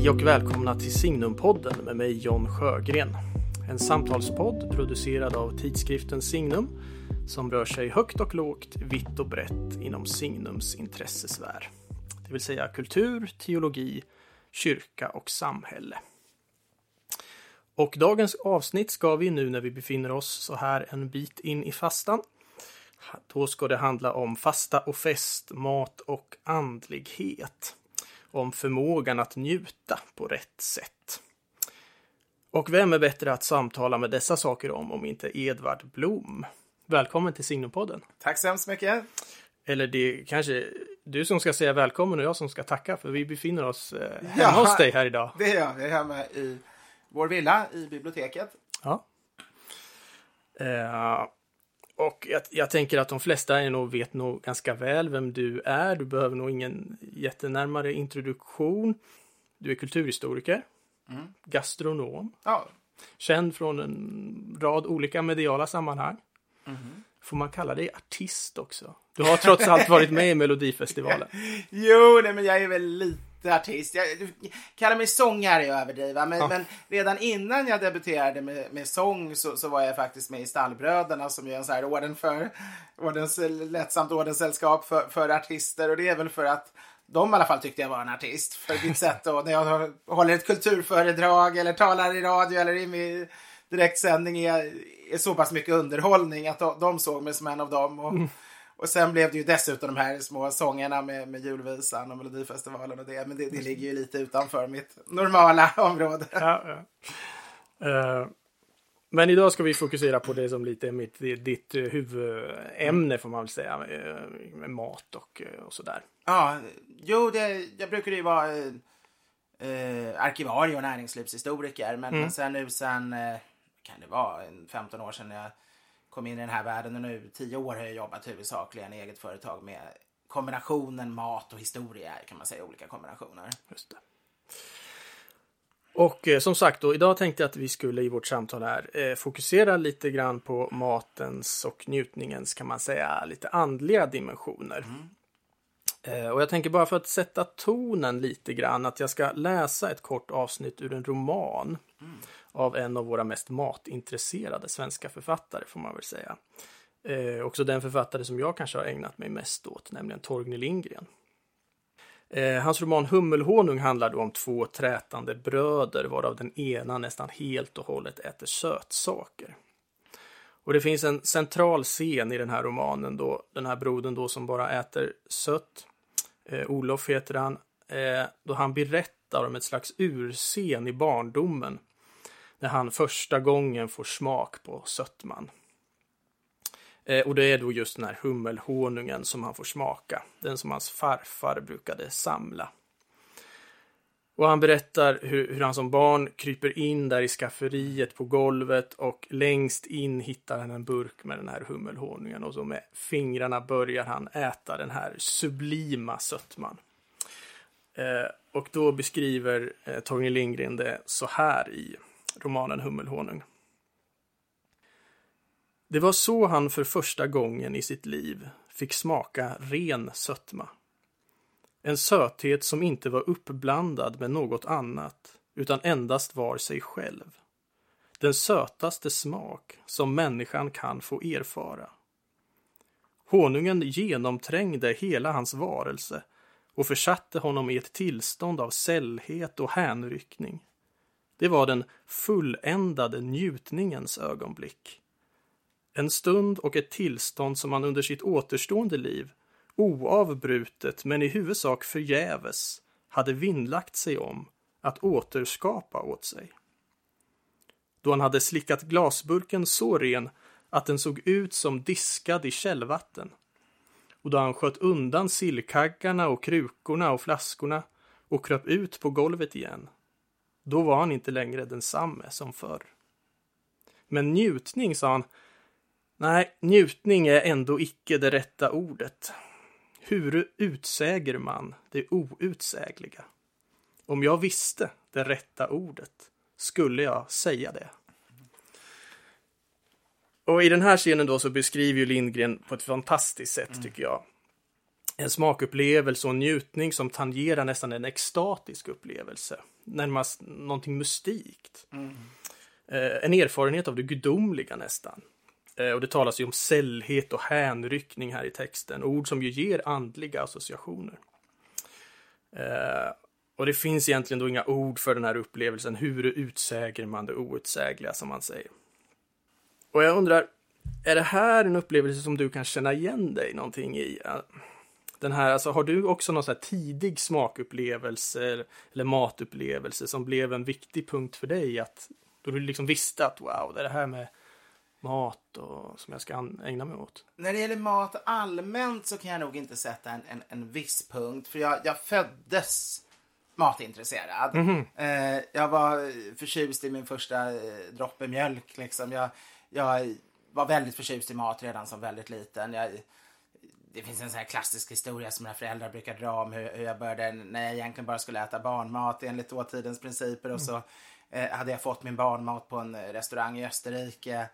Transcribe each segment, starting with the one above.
Hej och välkomna till Signumpodden med mig John Sjögren. En samtalspodd producerad av tidskriften Signum som rör sig högt och lågt, vitt och brett inom Signums intressesfär. Det vill säga kultur, teologi, kyrka och samhälle. Och dagens avsnitt ska vi nu när vi befinner oss så här en bit in i fastan. Då ska det handla om fasta och fest, mat och andlighet om förmågan att njuta på rätt sätt. Och vem är bättre att samtala med dessa saker om, om inte Edvard Blom? Välkommen till Signumpodden. Tack så hemskt mycket. Eller det är kanske du som ska säga välkommen och jag som ska tacka, för vi befinner oss eh, hemma ja, hos dig här idag. Det är jag. Jag är hemma i vår villa i biblioteket. Ja. Eh, och jag, jag, tänker att de flesta är nog, vet nog ganska väl vem du är. Du behöver nog ingen jättenärmare introduktion. Du är kulturhistoriker, mm. gastronom, ja. känd från en rad olika mediala sammanhang. Mm. Får man kalla dig artist också? Du har trots allt varit med i Melodifestivalen. jo, nej, men jag är väl lite artist. Jag, kallar mig sångare är överdriva, men, ja. men, redan innan jag debuterade med, med sång så, så, var jag faktiskt med i Stallbröderna som är en så här orden för, ordens, lättsamt ordenssällskap för, för artister och det är väl för att de i alla fall tyckte jag var en artist. För mitt sätt då, när jag håller ett kulturföredrag eller talar i radio eller i direktsändning är, är så pass mycket underhållning att de, de såg mig som en av dem. Och, mm. Och sen blev det ju dessutom de här små sångerna med, med julvisan och Melodifestivalen och det. Men det, det ligger ju lite utanför mitt normala område. Ja, ja. Uh, men idag ska vi fokusera på det som lite är mitt, ditt huvudämne får man väl säga. Med, med mat och, och sådär. Ja, jo, det, jag brukade ju vara eh, arkivarie och näringslivshistoriker. Men, mm. men sen nu sen, eh, kan det vara, 15 år sedan jag kom in i den här världen och nu tio år har jag jobbat huvudsakligen i eget företag med kombinationen mat och historia kan man säga, olika kombinationer. Just det. Och eh, som sagt då, idag tänkte jag att vi skulle i vårt samtal här eh, fokusera lite grann på matens och njutningens, kan man säga, lite andliga dimensioner. Mm. Eh, och jag tänker bara för att sätta tonen lite grann att jag ska läsa ett kort avsnitt ur en roman. Mm av en av våra mest matintresserade svenska författare får man väl säga. Eh, också den författare som jag kanske har ägnat mig mest åt, nämligen Torgny Lindgren. Eh, hans roman Hummelhonung handlar då om två trätande bröder varav den ena nästan helt och hållet äter sötsaker. Och det finns en central scen i den här romanen då den här brodern då som bara äter sött, eh, Olof heter han, eh, då han berättar om ett slags urscen i barndomen när han första gången får smak på sötman. Eh, och det är då just den här hummelhonungen som han får smaka, den som hans farfar brukade samla. Och han berättar hur, hur han som barn kryper in där i skafferiet på golvet och längst in hittar han en burk med den här hummelhonungen och så med fingrarna börjar han äta den här sublima sötman. Eh, och då beskriver eh, Torgny Lindgren det så här i romanen Hummelhonung. Det var så han för första gången i sitt liv fick smaka ren sötma. En söthet som inte var uppblandad med något annat, utan endast var sig själv. Den sötaste smak som människan kan få erfara. Honungen genomträngde hela hans varelse och försatte honom i ett tillstånd av sällhet och hänryckning. Det var den fulländade njutningens ögonblick. En stund och ett tillstånd som han under sitt återstående liv, oavbrutet men i huvudsak förgäves, hade vinnlagt sig om att återskapa åt sig. Då han hade slickat glasburken så ren att den såg ut som diskad i källvatten och då han sköt undan sillkaggarna och krukorna och flaskorna och kröp ut på golvet igen då var han inte längre densamme som förr. Men njutning, sa han. Nej, njutning är ändå icke det rätta ordet. Hur utsäger man det outsägliga? Om jag visste det rätta ordet skulle jag säga det. Och i den här scenen då så beskriver ju Lindgren på ett fantastiskt sätt mm. tycker jag en smakupplevelse och njutning som tangerar nästan en extatisk upplevelse. Närmast någonting mystikt. Mm. En erfarenhet av det gudomliga nästan. Eh, och det talas ju om sällhet och hänryckning här i texten. Ord som ju ger andliga associationer. Eh, och det finns egentligen då inga ord för den här upplevelsen. Hur utsäger man det outsägliga som man säger? Och jag undrar, är det här en upplevelse som du kan känna igen dig någonting i? Den här, alltså, har du också någon tidig smakupplevelse eller matupplevelse som blev en viktig punkt för dig? Att, då du liksom visste att wow, det är det här med mat och, som jag ska ägna mig åt? När det gäller mat allmänt så kan jag nog inte sätta en, en, en viss punkt. För jag, jag föddes matintresserad. Mm -hmm. eh, jag var förtjust i min första eh, droppe mjölk. Liksom. Jag, jag var väldigt förtjust i mat redan som väldigt liten. Jag, det finns en sån här klassisk historia som mina föräldrar brukar dra om hur, hur jag började när jag egentligen bara skulle äta barnmat enligt dåtidens principer. Mm. Och så eh, hade jag fått min barnmat på en restaurang i Österrike.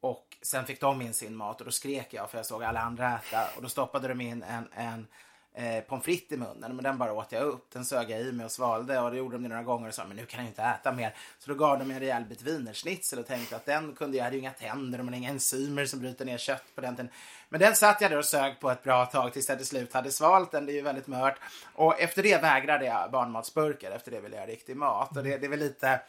Och sen fick de in sin mat och då skrek jag för jag såg alla andra äta. Och då stoppade de in en, en eh, pommes frites i munnen. Men den bara åt jag upp. Den sög jag i mig och svalde. Och det gjorde de det några gånger och sa men nu kan jag inte äta mer. Så då gav de mig en rejäl bit wienerschnitzel och tänkte att den kunde jag. hade ju inga tänder och man inga enzymer som bryter ner kött på den tiden. Men den satt jag där och sög på ett bra tag tills jag till slut hade svalt den. Det är ju väldigt mört. Och efter det vägrade jag barnmatsburkar. Efter det ville jag riktig mat. Och det, det är väl lite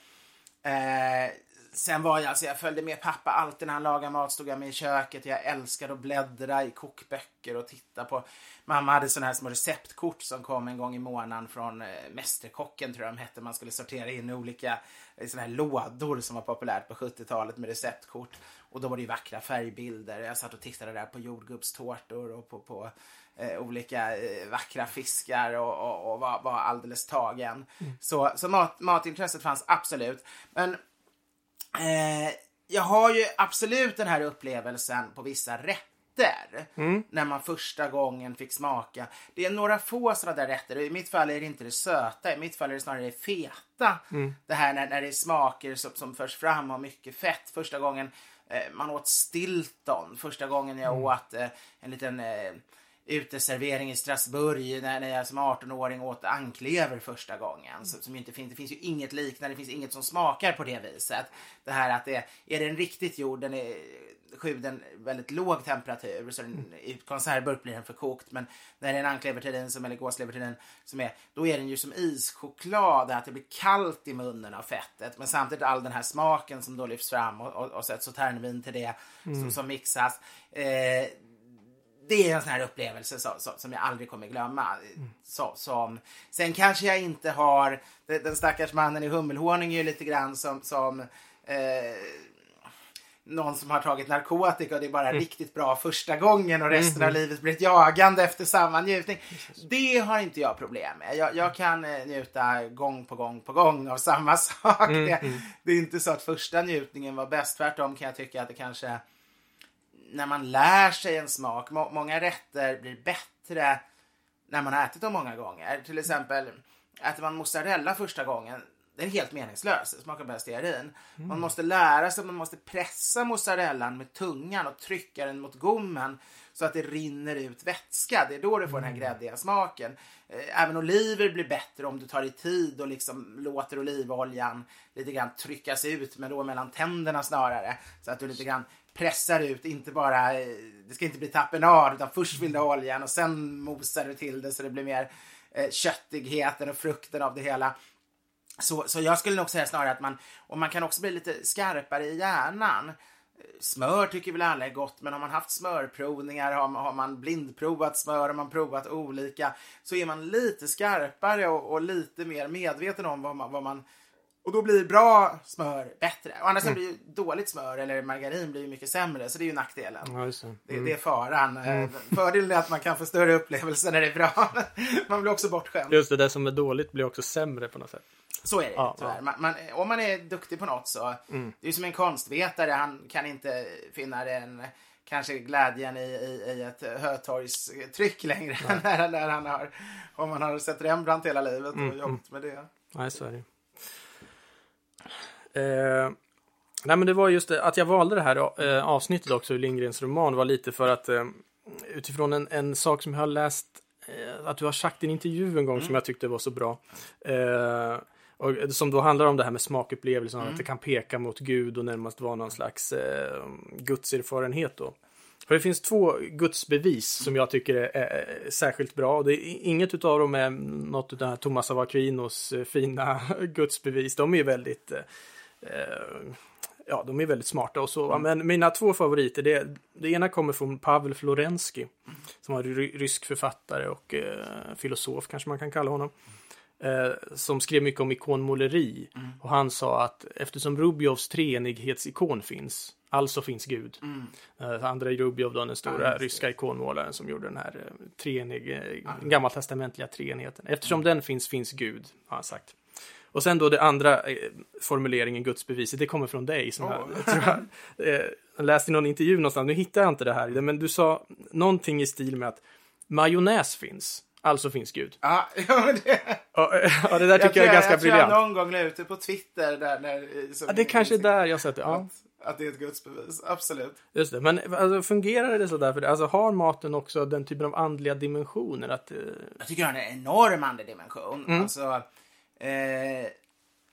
Eh, sen var jag, alltså jag följde med pappa alltid när han lagade mat, stod jag med i köket. Jag älskade att bläddra i kokböcker och titta på. Mamma hade sådana här små receptkort som kom en gång i månaden från eh, Mästerkocken tror jag de hette. Man skulle sortera in olika eh, sådana här lådor som var populärt på 70-talet med receptkort. Och då var det ju vackra färgbilder. Jag satt och tittade där på jordgubbstårtor och på, på eh, olika eh, vackra fiskar och, och, och var, var, alldeles tagen. Mm. Så, så mat, matintresset fanns absolut. Men Eh, jag har ju absolut den här upplevelsen på vissa rätter. Mm. När man första gången fick smaka. Det är några få sådana där rätter. I mitt fall är det inte det söta. I mitt fall är det snarare det feta. Mm. Det här när, när det är smaker som, som förs fram och mycket fett. Första gången eh, man åt Stilton. Första gången jag mm. åt eh, en liten eh, uteservering i Strasbourg när, när jag som 18-åring åt anklever första gången. Så, som inte finns, det finns ju inget liknande, det finns inget som smakar på det viset. Det här att det är den riktigt gjord, den är skjuten väldigt låg temperatur så den, i konservburk blir den förkokt. Men när det är en ankleverterrin som, eller gåsleverterrin som är, då är den ju som ischoklad, att det blir kallt i munnen av fettet. Men samtidigt all den här smaken som då lyfts fram och, och, och så ett sauternvin till det mm. som, som mixas. Eh, det är en sån här upplevelse så, så, som jag aldrig kommer glömma. Mm. Så, som, sen kanske jag inte har, den stackars mannen i Hummelhonung är ju lite grann som, som eh, någon som har tagit narkotika och det är bara mm. riktigt bra första gången och resten mm. av livet blir ett jagande efter samma njutning. Det har inte jag problem med. Jag, jag kan eh, njuta gång på gång på gång av samma sak. Mm. Det, det, är inte så att första njutningen var bäst. Tvärtom kan jag tycka att det kanske när man lär sig en smak. Må många rätter blir bättre när man har ätit dem många gånger. Till exempel äter man mozzarella första gången. Det är helt meningslöst. Det smakar bara stearin. Mm. Man måste lära sig, man måste pressa mozzarellan med tungan och trycka den mot gommen så att det rinner ut vätska. Det är då du får mm. den här mm. gräddiga smaken. Eh, även oliver blir bättre om du tar dig tid och liksom låter olivoljan lite grann tryckas ut, men då mellan tänderna snarare. Så att du lite grann pressar ut, inte bara, eh, det ska inte bli tapenad utan först vill du ha oljan och sen mosar du till det så det blir mer eh, köttigheten och frukten av det hela. Så, så jag skulle nog säga snarare att man, och man kan också bli lite skarpare i hjärnan. Smör tycker väl alla är gott, men har man haft smörprovningar, har man, har man blindprovat smör, har man provat olika, så är man lite skarpare och, och lite mer medveten om vad man, vad man och då blir bra smör bättre. Och annars mm. blir ju dåligt smör eller margarin blir ju mycket sämre. Så det är ju nackdelen. Ja, det. Mm. Det, det. är faran. Mm. Fördelen är att man kan få större upplevelser när det är bra. man blir också bortskämd. Just det, det som är dåligt blir också sämre på något sätt. Så är det ja, tyvärr. Ja. Man, man, om man är duktig på något så. Mm. Det är ju som en konstvetare. Han kan inte finna den kanske glädjen i, i, i ett hötorgstryck längre. när, när han har, om man har sett Rembrandt hela livet och mm. jobbat med det. Nej, så är det. Eh, nej, men det var just det, att jag valde det här eh, avsnittet också ur Lindgrens roman var lite för att eh, utifrån en, en sak som jag har läst att du har sagt i en intervju en gång mm. som jag tyckte var så bra. Eh, och som då handlar om det här med smakupplevelsen, mm. att det kan peka mot Gud och närmast vara någon slags eh, gudserfarenhet då. För det finns två gudsbevis som jag tycker är, är, särskilt bra. Det är, inget av dem är något av Thomas av Aquinos eh, fina gudsbevis. De är väldigt eh, eh, ja, de är väldigt smarta och så. Mm. Men mina två favoriter, det, det ena kommer från Pavel Florensky, mm. som var rysk författare och eh, filosof kanske man kan kalla honom. Eh, som skrev mycket om ikonmåleri. Mm. Och han sa att eftersom Rubjovs treenighetsikon finns, alltså finns Gud. Mm. Eh, Andrei Rubjov, då, den stora mm. ryska ikonmålaren som gjorde den här eh, treenig, eh, gammaltestamentliga treenigheten. Eftersom mm. den finns, finns Gud, har han sagt. Och sen då det andra eh, formuleringen, gudsbeviset, det kommer från dig. Som oh. tror jag, eh, jag läste i någon intervju någonstans, nu hittar jag inte det här, men du sa någonting i stil med att majonnäs finns. Alltså finns Gud. Ja, ja, det... Och, ja, det där tycker jag, jag är ganska jag briljant. Jag någon gång la ute på Twitter. Där, där, som, ja, det är kanske är där jag sett det. Ja. Att, att, det är ett gudsbevis, absolut. Just det, men alltså, fungerar det så där för det? Alltså har maten också den typen av andliga dimensioner? Att, uh... Jag tycker den har en enorm andlig dimension. Mm. Alltså, eh,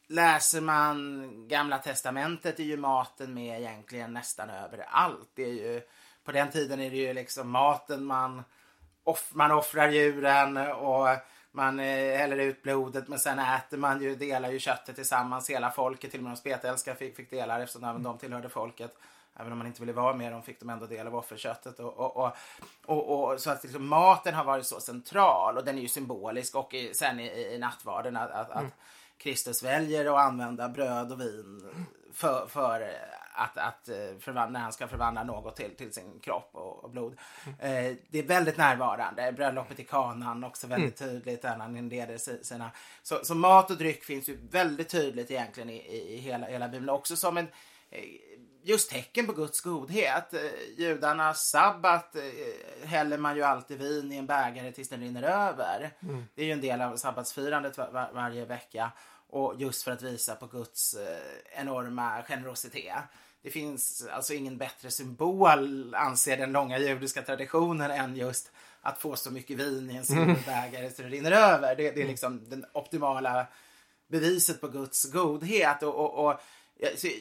läser man Gamla Testamentet är ju maten med egentligen nästan överallt. Det är ju, på den tiden är det ju liksom maten man, off, man offrar djuren och man eh, häller ut blodet men sen äter man ju, delar ju köttet tillsammans. Hela folket, till och med de spetälska fick, fick delar eftersom även de tillhörde folket. Även om man inte ville vara med dem fick de ändå del av offerköttet. Och, och, och, och, så att liksom, maten har varit så central och den är ju symbolisk och i, sen i, i nattvarden att, att, mm. att Kristus väljer att använda bröd och vin för, för att, att eh, förvandla, när han ska förvandla något till, till sin kropp och, och blod. Mm. Eh, det är väldigt närvarande. Bröllopet i kanan också väldigt mm. tydligt när han inleder sina... Så, så, mat och dryck finns ju väldigt tydligt egentligen i, i, i hela, hela Bibeln. Också som en eh, just tecken på Guds godhet. Eh, judarnas sabbat eh, häller man ju alltid vin i en bägare tills den rinner över. Mm. Det är ju en del av sabbatsfirandet var, var, varje vecka. Och just för att visa på Guds eh, enorma generositet. Det finns alltså ingen bättre symbol, anser den långa judiska traditionen, än just att få så mycket vin i en silverbägare mm. så det rinner över. Det, det är liksom den optimala beviset på Guds godhet. Och, och, och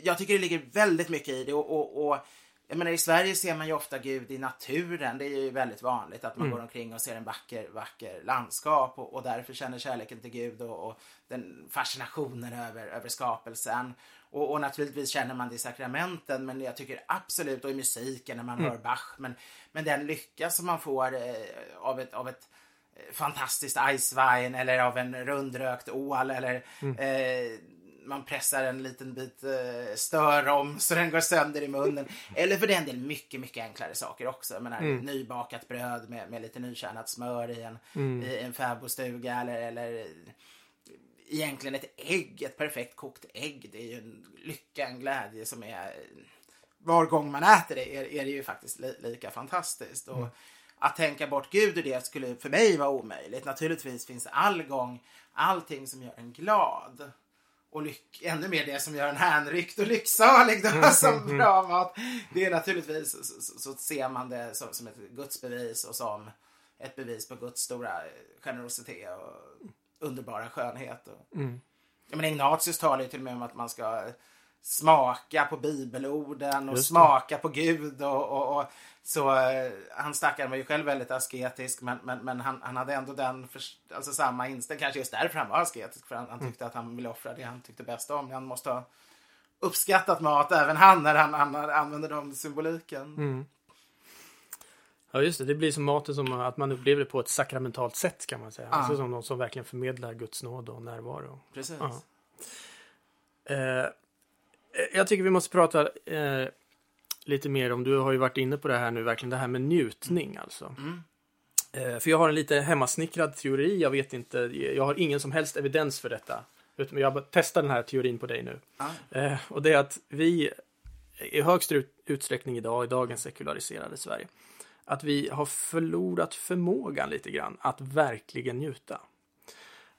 jag tycker det ligger väldigt mycket i det. Och, och, och, jag menar, I Sverige ser man ju ofta Gud i naturen. Det är ju väldigt vanligt att man mm. går omkring och ser en vacker, vacker landskap och, och därför känner kärleken till Gud och, och den fascinationen över, över skapelsen. Och, och, naturligtvis känner man det i sakramenten, men jag tycker absolut, och i musiken när man mm. hör Bach, men, men den lycka som man får eh, av ett, av ett eh, fantastiskt Eiswein eller av en rundrökt ål eller mm. eh, man pressar en liten bit eh, störom så den går sönder i munnen. Eller för den del mycket, mycket enklare saker också. Jag menar, mm. nybakat bröd med, med lite nykärnat smör i en, mm. i en fäbodstuga eller, eller egentligen ett ägg, ett perfekt kokt ägg. Det är ju en lycka, en glädje som är var gång man äter det är, är det ju faktiskt li, lika fantastiskt. Och mm. Att tänka bort Gud ur det skulle för mig vara omöjligt. Naturligtvis finns all gång allting som gör en glad och lyck, ännu mer det som gör en hänryckt och lycksalig då, mm, som mm, bra mat. Det är naturligtvis så, så, så ser man det som, som, ett gudsbevis och som ett bevis på Guds stora generositet och underbara skönhet. Och, mm. Jag menar, Ignatius talar ju till och med om att man ska smaka på bibelorden och smaka på Gud och, och, och så eh, han stackaren var ju själv väldigt asketisk men, men, men han, han hade ändå den, för, alltså samma inställning, kanske just därför han var asketisk. För han, han tyckte att han ville offra det han tyckte bäst om. Han måste ha uppskattat mat, även han, när han, han använder de symboliken. Mm. Ja just det, det blir som maten som att man upplever det på ett sakramentalt sätt kan man säga. Ah. Alltså som någon som verkligen förmedlar Guds nåd och närvaro. Precis. Ja. Eh, jag tycker vi måste prata eh, lite mer om, du har ju varit inne på det här nu, verkligen det här med njutning alltså. Mm. Eh, för jag har en lite hemmasnickrad teori, jag vet inte, jag har ingen som helst evidens för detta. Utan jag testar den här teorin på dig nu. Mm. Eh, och det är att vi i högst utsträckning idag, i dagens sekulariserade Sverige, att vi har förlorat förmågan lite grann att verkligen njuta.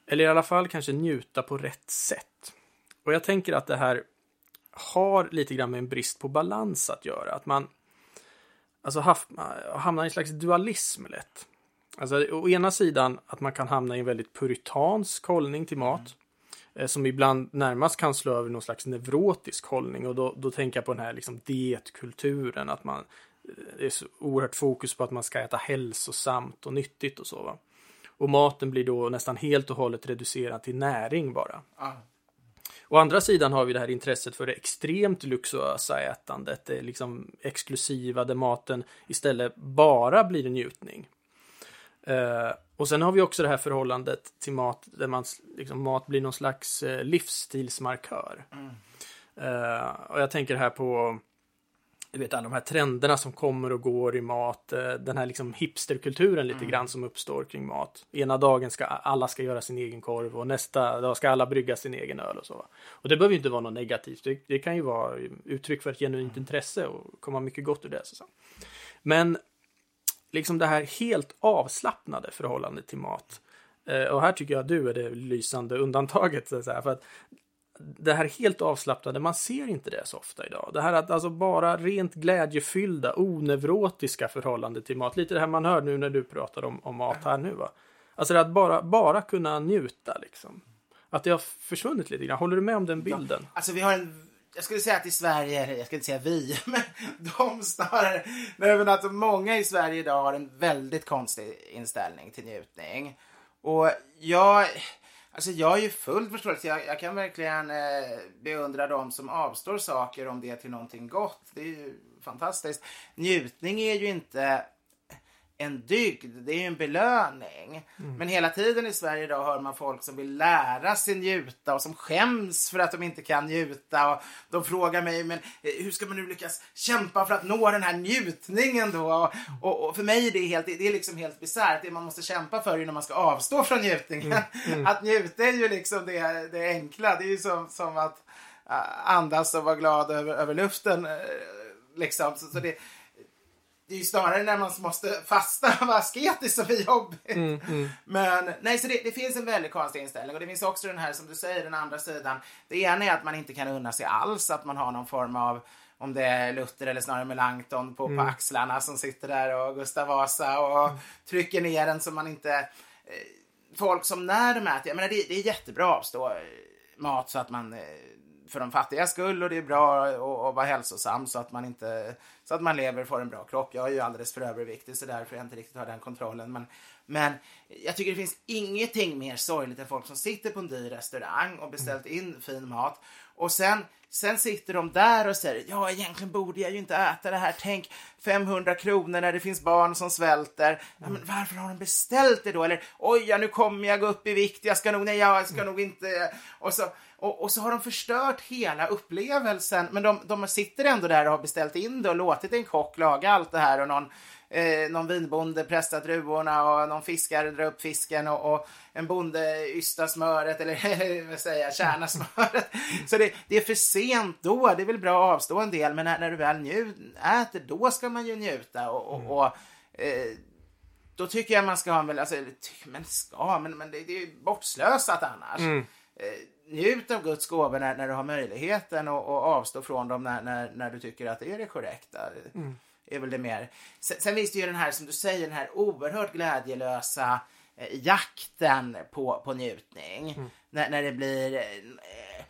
Eller i alla fall kanske njuta på rätt sätt. Och jag tänker att det här har lite grann med en brist på balans att göra. Att man alltså hamnar i en slags dualism lätt. Alltså, å ena sidan att man kan hamna i en väldigt puritansk hållning till mat. Mm. Som ibland närmast kan slå över någon slags neurotisk hållning. Och då, då tänker jag på den här liksom dietkulturen. Att man eh, det är så oerhört fokus på att man ska äta hälsosamt och nyttigt och så. Va? Och maten blir då nästan helt och hållet reducerad till näring bara. Ah. Å andra sidan har vi det här intresset för det extremt luxuösa ätandet, det liksom exklusiva där maten istället bara blir en njutning. Uh, och sen har vi också det här förhållandet till mat där man, liksom, mat blir någon slags uh, livsstilsmarkör. Mm. Uh, och jag tänker här på du vet alla de här trenderna som kommer och går i mat, eh, den här liksom hipsterkulturen lite mm. grann som uppstår kring mat. Ena dagen ska alla ska göra sin egen korv och nästa dag ska alla brygga sin egen öl och så. Och det behöver ju inte vara något negativt. Det, det kan ju vara uttryck för ett genuint mm. intresse och komma mycket gott ur det. Så. Men liksom det här helt avslappnade förhållandet till mat. Eh, och här tycker jag att du är det lysande undantaget. Så för att det här helt avslappnade, man ser inte det så ofta idag. Det här att alltså bara rent glädjefyllda, onevrotiska förhållande till mat. Lite det här man hör nu när du pratar om, om mat här nu va. Alltså det att bara, bara kunna njuta liksom. Att det har försvunnit lite grann. Håller du med om den bilden? Ja, alltså vi har en jag skulle säga att i Sverige, jag ska inte säga vi, men de snarare, nej men att många i Sverige idag har en väldigt konstig inställning till njutning. Och jag, Alltså jag är ju fullt förståelse. Jag, jag kan verkligen eh, beundra de som avstår saker om det till någonting gott. Det är ju fantastiskt. Njutning är ju inte en dygd, det är ju en belöning. Mm. Men hela tiden i Sverige idag hör man folk som vill lära sig njuta och som skäms för att de inte kan njuta. Och de frågar mig, men eh, hur ska man nu lyckas kämpa för att nå den här njutningen då? Och, och, och för mig är det, helt, det är liksom helt bisarrt. Det man måste kämpa för är när man ska avstå från njutningen. Mm. Mm. Att njuta är ju liksom det, det enkla. Det är ju som, som att uh, andas och vara glad över, över luften. Uh, liksom. Så, så det, det är ju snarare när man måste fasta och vara asketisk som är jobbigt. Mm, mm. Men nej, så det, det, finns en väldigt konstig inställning och det finns också den här som du säger, den andra sidan. Det ena är att man inte kan unna sig alls, att man har någon form av om det är Luther eller snarare Melanchthon på, mm. på axlarna som sitter där och Gustav Vasa och mm. trycker ner den så man inte... Eh, folk som när de äter, jag menar det, det är jättebra att avstå eh, mat så att man eh, för de fattiga skull och det är bra att vara hälsosam så att man inte så att man lever och får en bra kropp. Jag är ju alldeles för överviktig så därför jag inte riktigt har den kontrollen. Men, men jag tycker det finns ingenting mer sorgligt än folk som sitter på en dyr restaurang och beställt in fin mat och sen Sen sitter de där och säger, ja egentligen borde jag ju inte äta det här. Tänk 500 kronor när det finns barn som svälter. Ja, men varför har de beställt det då? Eller oj, ja, nu kommer jag gå upp i vikt. Jag ska nog, nej, jag ska nog inte. Och så, och, och, så har de förstört hela upplevelsen. Men de, de sitter ändå där och har beställt in det och låtit en kock laga allt det här och någon eh, någon vinbonde pressar druvorna och någon fiskare drar upp fisken och, och en bonde ystar smöret eller vad säger jag, kärnar smöret. Så det, det, är för sent då. Det är väl bra att avstå en del men när, när du väl njut, äter då ska man ju njuta och, och, mm. och eh, då tycker jag man ska ha, alltså, men ska, men, men det, det är ju bortslösat annars. Mm. Eh, njut av Guds gåvor när, när du har möjligheten och, och avstå från dem när, när, när du tycker att det är det korrekta. Mm är väl det mer. Sen, sen finns det ju den här, som du säger, den här oerhört glädjelösa eh, jakten på, på njutning. Mm. När, när det blir... Eh,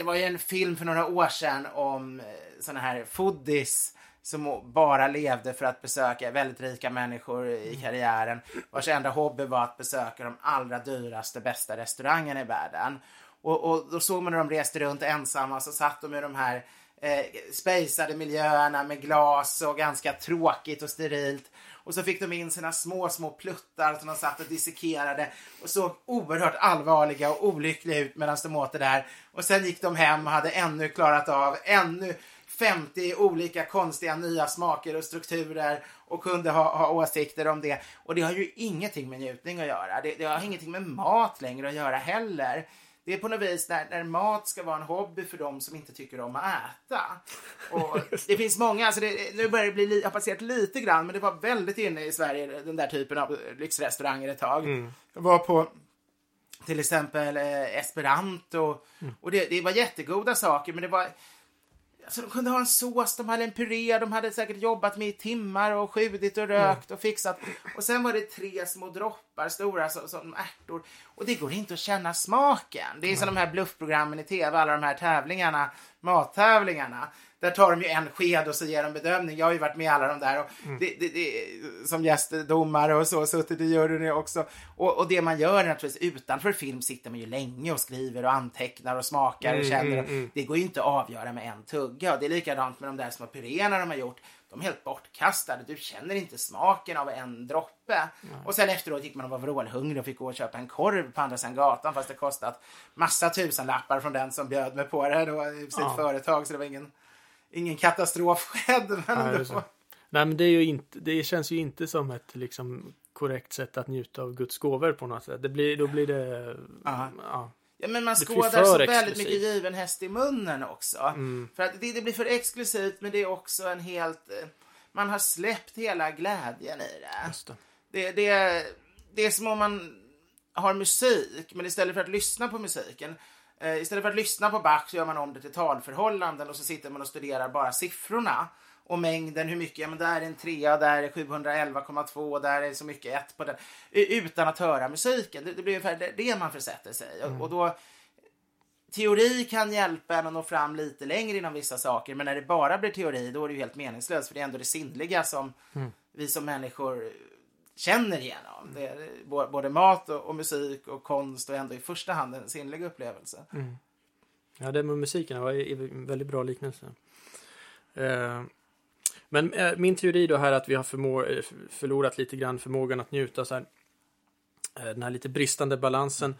det var ju en film för några år sedan om eh, såna här foodies som bara levde för att besöka väldigt rika människor i mm. karriären vars enda hobby var att besöka de allra dyraste, bästa restaurangerna i världen. Och, och då såg man när de reste runt ensamma så satt de i de här eh, spejsade miljöerna med glas och ganska tråkigt och sterilt. Och så fick de in sina små, små pluttar som de satt och dissekerade och såg oerhört allvarliga och olyckliga ut medan de åt det där. Och sen gick de hem och hade ännu klarat av ännu 50 olika konstiga nya smaker och strukturer och kunde ha, ha åsikter om det. Och det har ju ingenting med njutning att göra. Det, det har ingenting med mat längre att göra heller. Det är på något vis när, när mat ska vara en hobby för dem som inte tycker om att äta. Och det finns många, alltså det, nu börjar det bli, har passerat lite grann, men det var väldigt inne i Sverige, den där typen av lyxrestauranger ett tag. Mm. Jag var på till exempel eh, Esperanto mm. och det, det var jättegoda saker, men det var Alltså, de kunde ha en sås, de hade en puré, de hade säkert jobbat med i timmar och skjudit och rökt och fixat. Och sen var det tre små droppar stora som, som ärtor. Och det går inte att känna smaken. Det är som de här bluffprogrammen i tv, alla de här tävlingarna, mattävlingarna. Där tar de ju en sked och så ger de bedömning. Jag har ju varit med i alla de där och Mm. det, det, det, som gästdomare och så, suttit i juryn också. Och, och det man gör naturligtvis utanför film sitter man ju länge och skriver och antecknar och smakar Mm, och känner. Det går ju inte att avgöra med en tugga. Och det är likadant med de där små puréerna de har gjort. De är helt bortkastade. Du känner inte smaken av en droppe. Och sen efteråt gick man och var vrålhungrig och fick gå och köpa en korv på andra sidan gatan fast det kostat massa tusenlappar från den som bjöd mig på det då i sitt Ja. företag. Så det var ingen, ingen katastrof skedde. Men Nej, ändå. Nej, men det, är ju inte, det känns ju inte som ett liksom, korrekt sätt att njuta av Guds gåvor på något sätt. Det blir, då blir det... Ja. Ja. Men man skådar så väldigt exklusivt. mycket given häst i munnen också. Mm. För att det, det blir för exklusivt men det är också en helt... eh, Man har släppt hela glädjen i det. Det. Det, det, det är som om man har musik, men istället för att lyssna på musiken Istället för att lyssna på Bach så gör man om det till talförhållanden och så sitter man och studerar bara siffrorna och mängden, hur mycket, ja men där är en trea, där är 711,2, där är så mycket ett på den. Utan att höra musiken. Det, det blir ungefär det, man försätter sig i. Och, då, teori kan hjälpa en att nå fram lite längre inom vissa saker, men när det bara blir teori då är det ju helt meningslöst, för det är ändå det sinnliga som vi som människor känner igenom. Det är både mat och, och musik och konst och ändå i första hand en sinnlig upplevelse. Ja, det med musiken var en väldigt bra liknelse. Eh, men eh, min teori då här är att vi har förmå- eh, förlorat lite grann förmågan att njuta. Så här, eh, den här lite bristande balansen.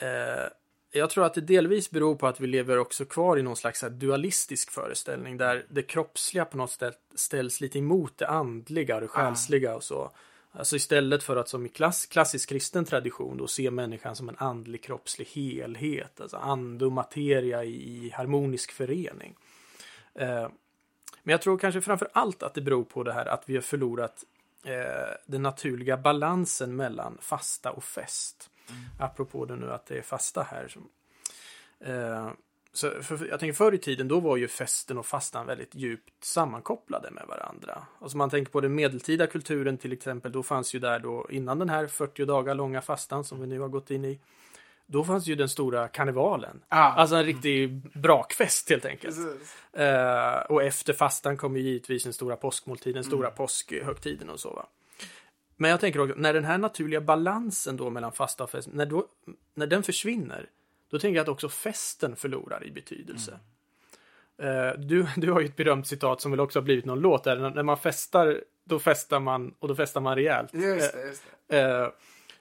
Eh, jag tror att det delvis beror på att vi lever också kvar i någon slags här dualistisk föreställning där det kroppsliga på något sätt ställs lite emot det andliga och det själsliga och så. Alltså istället för att som i klass, klassisk kristen tradition då se människan som en andlig kroppslig helhet, alltså ande och materia i, harmonisk förening. Eh, men jag tror kanske framför allt att det beror på det här att vi har förlorat eh, den naturliga balansen mellan fasta och fest. Apropå det nu att det är fasta här. Som, eh, så för, jag tänker förr i tiden, då var ju festen och fastan väldigt djupt sammankopplade med varandra. Och som man tänker på den medeltida kulturen till exempel, då fanns ju där då innan den här 40 dagar långa fastan som vi nu har gått in i. Då fanns ju den stora karnevalen. Ja. Alltså en riktig brakfest helt enkelt. Eh, och efter fastan kommer ju givetvis den stora påskmåltiden, den stora påskhögtiden och så va. Men jag tänker också, när den här naturliga balansen då mellan fasta och fest, när, då, när den försvinner, då tänker jag att också festen förlorar i betydelse. Eh, du, du har ju ett berömt citat som väl också har blivit någon låt där, när, man festar, då festar man och då festar man rejält. Just det, just det. Eh,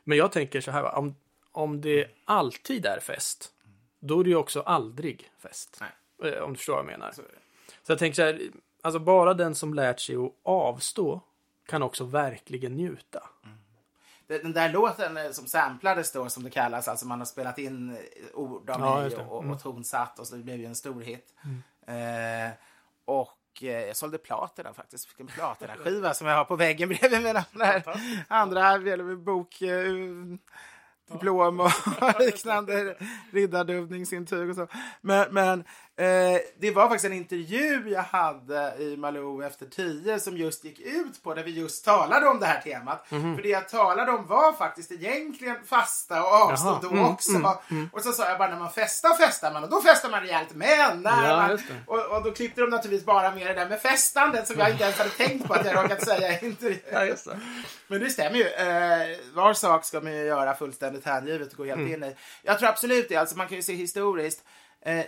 men jag tänker så här, om, om det alltid är fest, då är det ju också aldrig fest. Nej. Eh, om du förstår vad jag menar. Så. Så jag tänker så här, alltså bara den som lärt sig att avstå kan också verkligen njuta. Det- Den där låten eh, som samplades då, som det kallas, alltså man har spelat in eh, ord av Ja. Mm. och, och, och tonsatt och så det blev ju en stor hit. Eh, och eh, jag sålde platina faktiskt. Fick en platinaskiva som jag har på väggen bredvid mina andra bok... Diplom och liknande riddarduvningsintyg och så. Men, men eh, det var faktiskt en intervju jag hade i Malou efter tio som just gick ut på där vi just talade om det här temat. Mhm. För det jag talade om var faktiskt egentligen fasta och avstå Jaha. då Mm, också. mm, Och så sa jag bara när man festar festar man och då festar man rejält. Men när Ja, man, och, och då klippte de naturligtvis bara med det där med festandet som jag inte ens hade tänkt på att jag råkat säga i intervjun. Men det stämmer ju. Eh, var sak ska man ju göra fullständigt hängivet och gå helt in i. Jag tror absolut det. Alltså man kan ju se historiskt. Eh,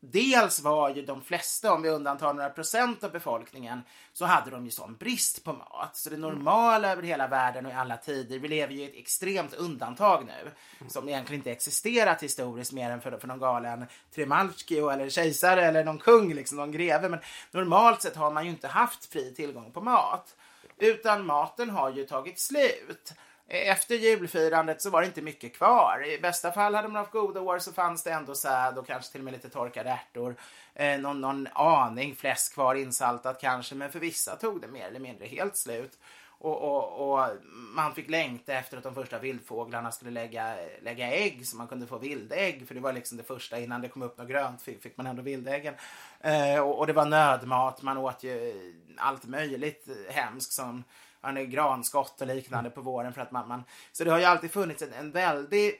dels var ju de flesta, om vi undantar några procent av befolkningen, så hade de ju sån brist på mat. Så det normala över hela världen och i alla tider, vi lever ju i ett extremt undantag nu, som egentligen inte existerat historiskt mer än för, för någon galen Trimalchio eller kejsare eller någon kung, liksom någon greve. Men normalt sett har man ju inte haft fri tillgång på mat. Utan maten har ju tagit slut. Efter julfirandet så var det inte mycket kvar. I bästa fall hade man haft goda år så fanns det ändå säd och kanske till och med lite torkade ärtor. Eh, någon, någon aning fläsk kvar insaltat kanske, men för vissa tog det mer eller mindre helt slut. Och, och, och, man fick längta efter att de första vildfåglarna skulle lägga, lägga ägg så man kunde få vildägg. För det var liksom det första innan det kom upp något grönt fick, fick man ändå vildäggen. Eh, och, och, det var nödmat. Man åt ju allt möjligt hemskt som granskott och liknande på våren. För att man, man, så det har ju alltid funnits en, en väldig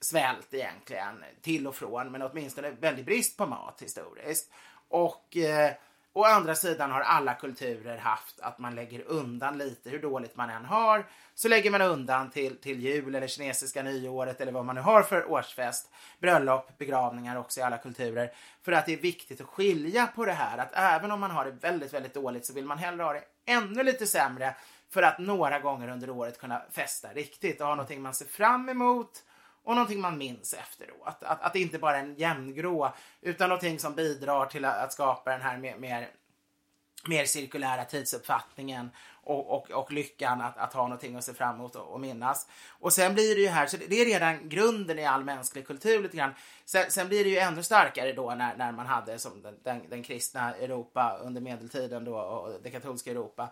svält egentligen till och från. Men åtminstone väldigt brist på mat historiskt. Och eh, Å andra sidan har alla kulturer haft att man lägger undan lite, hur dåligt man än har, så lägger man undan till, till jul eller kinesiska nyåret eller vad man nu har för årsfest, bröllop, begravningar också i alla kulturer. För att det är viktigt att skilja på det här, att även om man har det väldigt, väldigt dåligt så vill man hellre ha det ännu lite sämre för att några gånger under året kunna festa riktigt och ha någonting man ser fram emot och någonting man minns efteråt. Att, att, det inte bara är en jämngrå utan någonting som bidrar till att, att skapa den här mer, mer, mer cirkulära tidsuppfattningen och, och, och lyckan att, att ha någonting att se fram emot och, och, minnas. Och sen blir det ju här, så det, är redan grunden i all mänsklig kultur lite grann. Sen, sen, blir det ju ännu starkare då när, när man hade som den, den, den kristna Europa under medeltiden då och det katolska Europa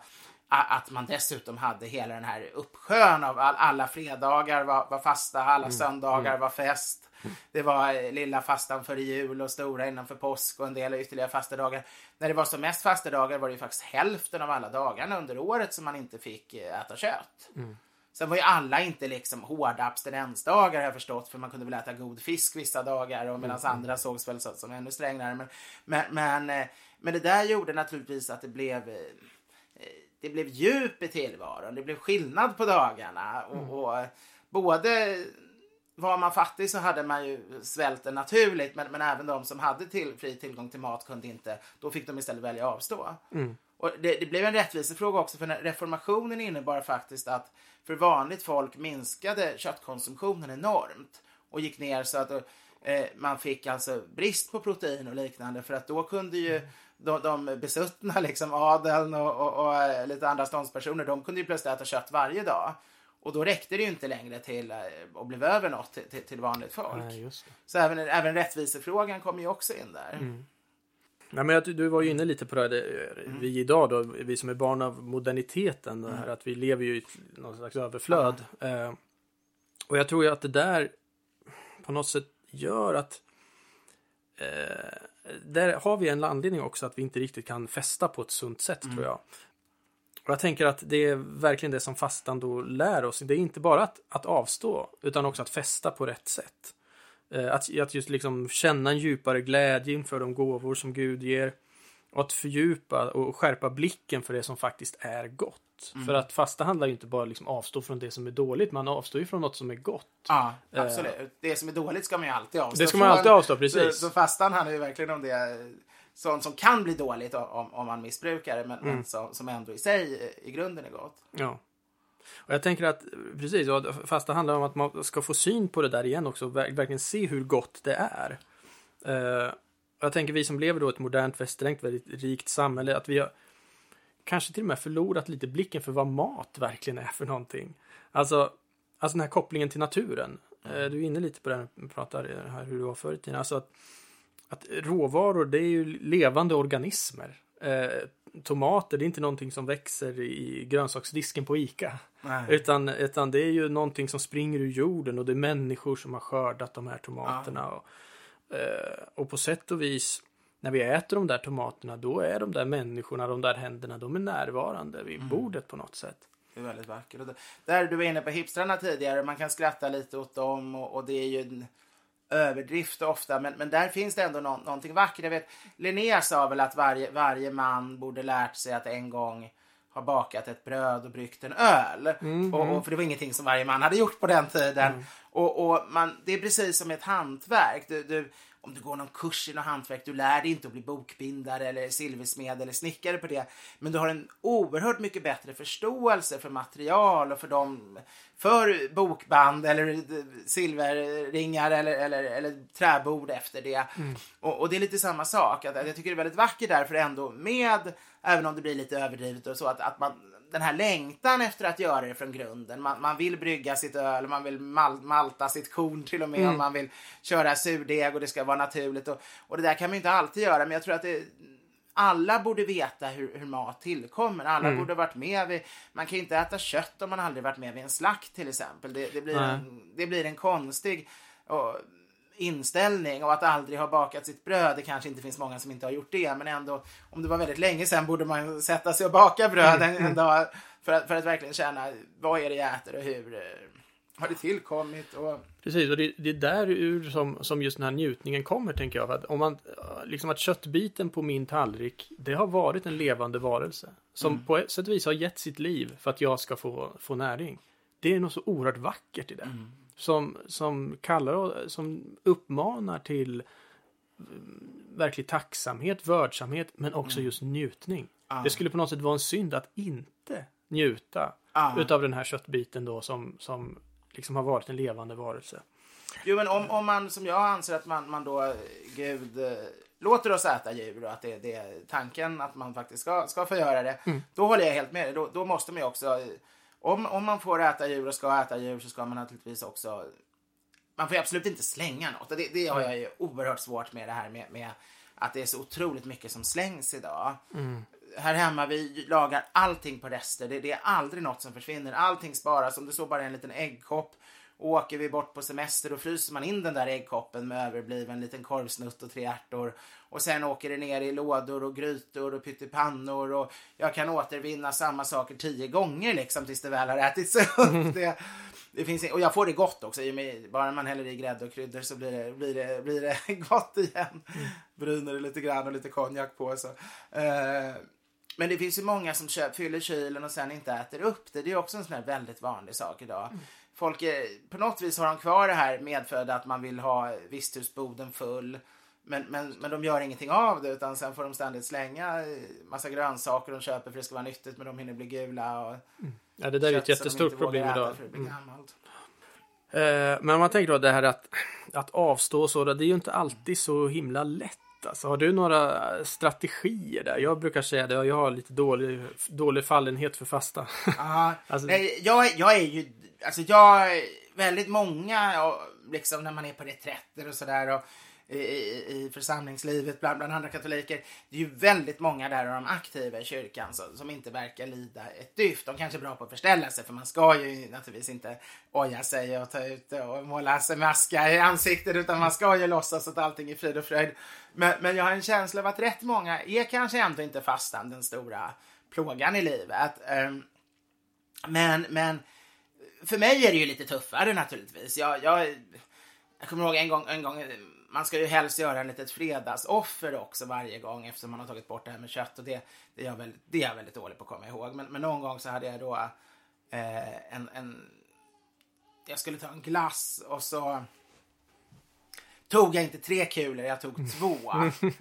att man dessutom hade hela den här uppsjön av all, alla fredagar var, var fasta, alla mm. söndagar mm. var fest. Det var eh, lilla fastan före jul och stora innanför påsk och en del ytterligare fasta dagar. När det var som mest fasta dagar var det ju faktiskt hälften av alla dagarna under året som man inte fick eh, äta kött. Mm. Sen var ju alla inte liksom hårda abstinensdagar har jag förstått för man kunde väl äta god fisk vissa dagar och medan mm. andra sågs väl som ännu strängare. Men, men, men, eh, men det där gjorde naturligtvis att det blev det blev djup i tillvaron. Det blev skillnad på dagarna. Och, mm. och både var man fattig så hade man ju svälten naturligt men, men även de som hade till, fri tillgång till mat kunde inte. Då fick de istället välja att avstå. Mm. Och det, det, blev en rättvisefråga också för reformationen innebar faktiskt att för vanligt folk minskade köttkonsumtionen enormt och gick ner så att eh, man fick alltså brist på protein och liknande för att då kunde ju de, de besuttna, liksom adeln och, och, och, eh, lite andra ståndspersoner, de kunde ju plötsligt äta kött varje dag. Och då räckte det ju inte längre till att bli över något till, till, till vanligt folk. Nej, Så även, även rättvisefrågan kommer ju också in där. Mm. Nej, men du var ju inne lite på det här, mm. vi idag då, vi som är barn av moderniteten, mm. här att vi lever ju i någon slags överflöd. Eh, och jag tror ju att det där på något sätt gör att eh, där har vi en anledning också att vi inte riktigt kan festa på ett sunt sätt mm. tror jag. Och jag tänker att det är verkligen det som fastan då lär oss. Det är inte bara att, att avstå utan också att festa på rätt sätt. Eh, att, att just liksom känna en djupare glädje inför de gåvor som Gud ger. Och att fördjupa och skärpa blicken för det som faktiskt är gott. Mm. För att fasta handlar ju inte bara liksom avstå från det som är dåligt, man avstår ju från något som är gott. Ja, absolut. Uh, det som är dåligt ska man ju alltid avstå Det ska man alltid avstå, precis. Så, så fastan handlar ju verkligen om det sånt som kan bli dåligt om, om man missbrukar det, men, mm. men som, som ändå i sig i grunden är gott. Ja. Och jag tänker att precis, fasta handlar om att man ska få syn på det där igen också, verkligen se hur gott det är. Uh, jag tänker vi som lever då ett modernt, västerlängt, väldigt rikt samhälle, att vi har kanske till och med förlorat lite blicken för vad mat verkligen är för någonting. Alltså, alltså den här kopplingen till naturen. Mm. Du är inne lite på det när pratar här hur det var förr i tiden. Alltså att, att råvaror, det är ju levande organismer. Eh, tomater, det är inte någonting som växer i grönsaksdisken på ICA. Utan, utan det är ju någonting som springer ur jorden och det är människor som har skördat de här tomaterna. Ja. Och, eh, och på sätt och vis när vi äter de där tomaterna, då är de där människorna, de där händerna, de är närvarande vid mm. bordet på något sätt. Det är väldigt vackert. där du var inne på hipstrarna tidigare, man kan skratta lite åt dem och, och det är ju en överdrift ofta, men, men där finns det ändå no någonting vackert. Jag vet, Linné sa väl att varje, varje man borde lärt sig att en gång ha bakat ett bröd och bryggt en öl. Mm, och, och, för det var ingenting som varje man hade gjort på den tiden. Mm. Och, och man, det är precis som ett hantverk. Du, du, om du går någon kurs i något hantverk, du lär dig inte att bli bokbindare eller silversmed eller snickare på det. Men du har en oerhört mycket bättre förståelse för material och för dem, för bokband eller silverringar eller, eller, eller träbord efter det. Mm. Och, och, det är lite samma sak. Att, jag tycker det är väldigt vackert därför ändå med, även om det blir lite överdrivet och så, att, att man den här längtan efter att göra det från grunden. Man, man vill brygga sitt öl, man vill mal, malta sitt korn till och med. Mm. Man vill köra surdeg och det ska vara naturligt. Och, och det där kan man ju inte alltid göra, men jag tror att det alla borde veta hur, hur mat tillkommer. Alla mm. borde varit med vid, man kan ju inte äta kött om man aldrig varit med vid en slakt till exempel. Det, det blir, en, det blir en konstig och, inställning och att aldrig ha bakat sitt bröd. Det kanske inte finns många som inte har gjort det, men ändå om det var väldigt länge sedan borde man sätta sig och baka bröd mm. en, en dag för att, för att verkligen känna vad är det jag äter och hur eh, har det tillkommit? Och... Precis, och det, det är där ur som, som just den här njutningen kommer, tänker jag. Att om man, liksom att köttbiten på min tallrik, det har varit en levande varelse. Som mm. på ett sätt och vis har gett sitt liv för att jag ska få, få näring. Det är något så oerhört vackert i det. Mm. Som, som kallar som uppmanar till verklig tacksamhet, vördsamhet, men också mm. just njutning. Ah. Det skulle på något sätt vara en synd att inte njuta ah. utav den här köttbiten då som, som liksom har varit en levande varelse. Jo, men om, om man som jag anser att man, man då, Gud, eh, låter oss äta djur och att det, det är tanken att man faktiskt ska, ska få göra det. Mm. Då håller jag helt med dig. Då, då måste man ju också, om, om man får äta djur och ska äta djur så ska man naturligtvis också man får absolut inte slänga något. Det, det har jag ju oerhört svårt med det här med, med att det är så otroligt mycket som slängs idag. Mm här hemma, vi lagar allting på rester. Det, det, är aldrig något som försvinner. Allting sparas. Om det så bara är en liten äggkopp. Åker vi bort på semester då fryser man in den där äggkoppen med överbliven liten korvsnutt och tre ärtor. Och sen åker det ner i lådor och grytor och pyttipannor och jag kan återvinna samma saker tio gånger liksom tills det väl har ätits upp. Det, det finns, och jag får det gott också. bara man häller i grädde och kryddor så blir det, blir det, blir det gott igen. Mm. Bryner det lite grann och lite konjak på. Så. Uh, men det finns ju många som köp, fyller kylen och sen inte äter upp det. Det är också en sån väldigt vanlig sak idag. Mm. Folk är, på något vis har de kvar det här medfödda att man vill ha visthusboden full. Men, men, men de gör ingenting av det utan sen får de ständigt slänga massa grönsaker de köper för det ska vara nyttigt men de hinner bli gula. Och mm. Ja, det där är ett jättestort problem idag. Mm. Eh, men om man tänker då det här att, att avstå så, det är ju inte alltid så himla lätt Alltså, har du några strategier där? Jag brukar säga det, jag har lite dålig, dålig fallenhet för fasta. Alltså... jag, jag är ju, alltså jag, väldigt många, liksom när man är på reträtter och sådär i, i församlingslivet bland, bland andra katoliker. Det är ju väldigt många där av de aktiva i kyrkan som, som inte verkar lida ett dyft. De kanske är bra på att förställa sig för man ska ju naturligtvis inte oja sig och ta ut och måla sig maska i ansiktet utan man ska ju låtsas att allting är frid och fröjd. Men, men jag har en känsla av att rätt många är kanske ändå inte fastan den stora plågan i livet. Ehm, men, men för mig är det ju lite tuffare naturligtvis. Jag, jag, jag kommer ihåg en gång, en gång man ska ju helst göra en litet fredagsoffer också varje gång eftersom man har tagit bort det här med kött och det, det, är, jag väldigt, det är jag väldigt dålig på att komma ihåg. Men, men någon gång så hade jag då eh, en, en, jag skulle ta en glass och så tog jag inte tre kulor, jag tog två.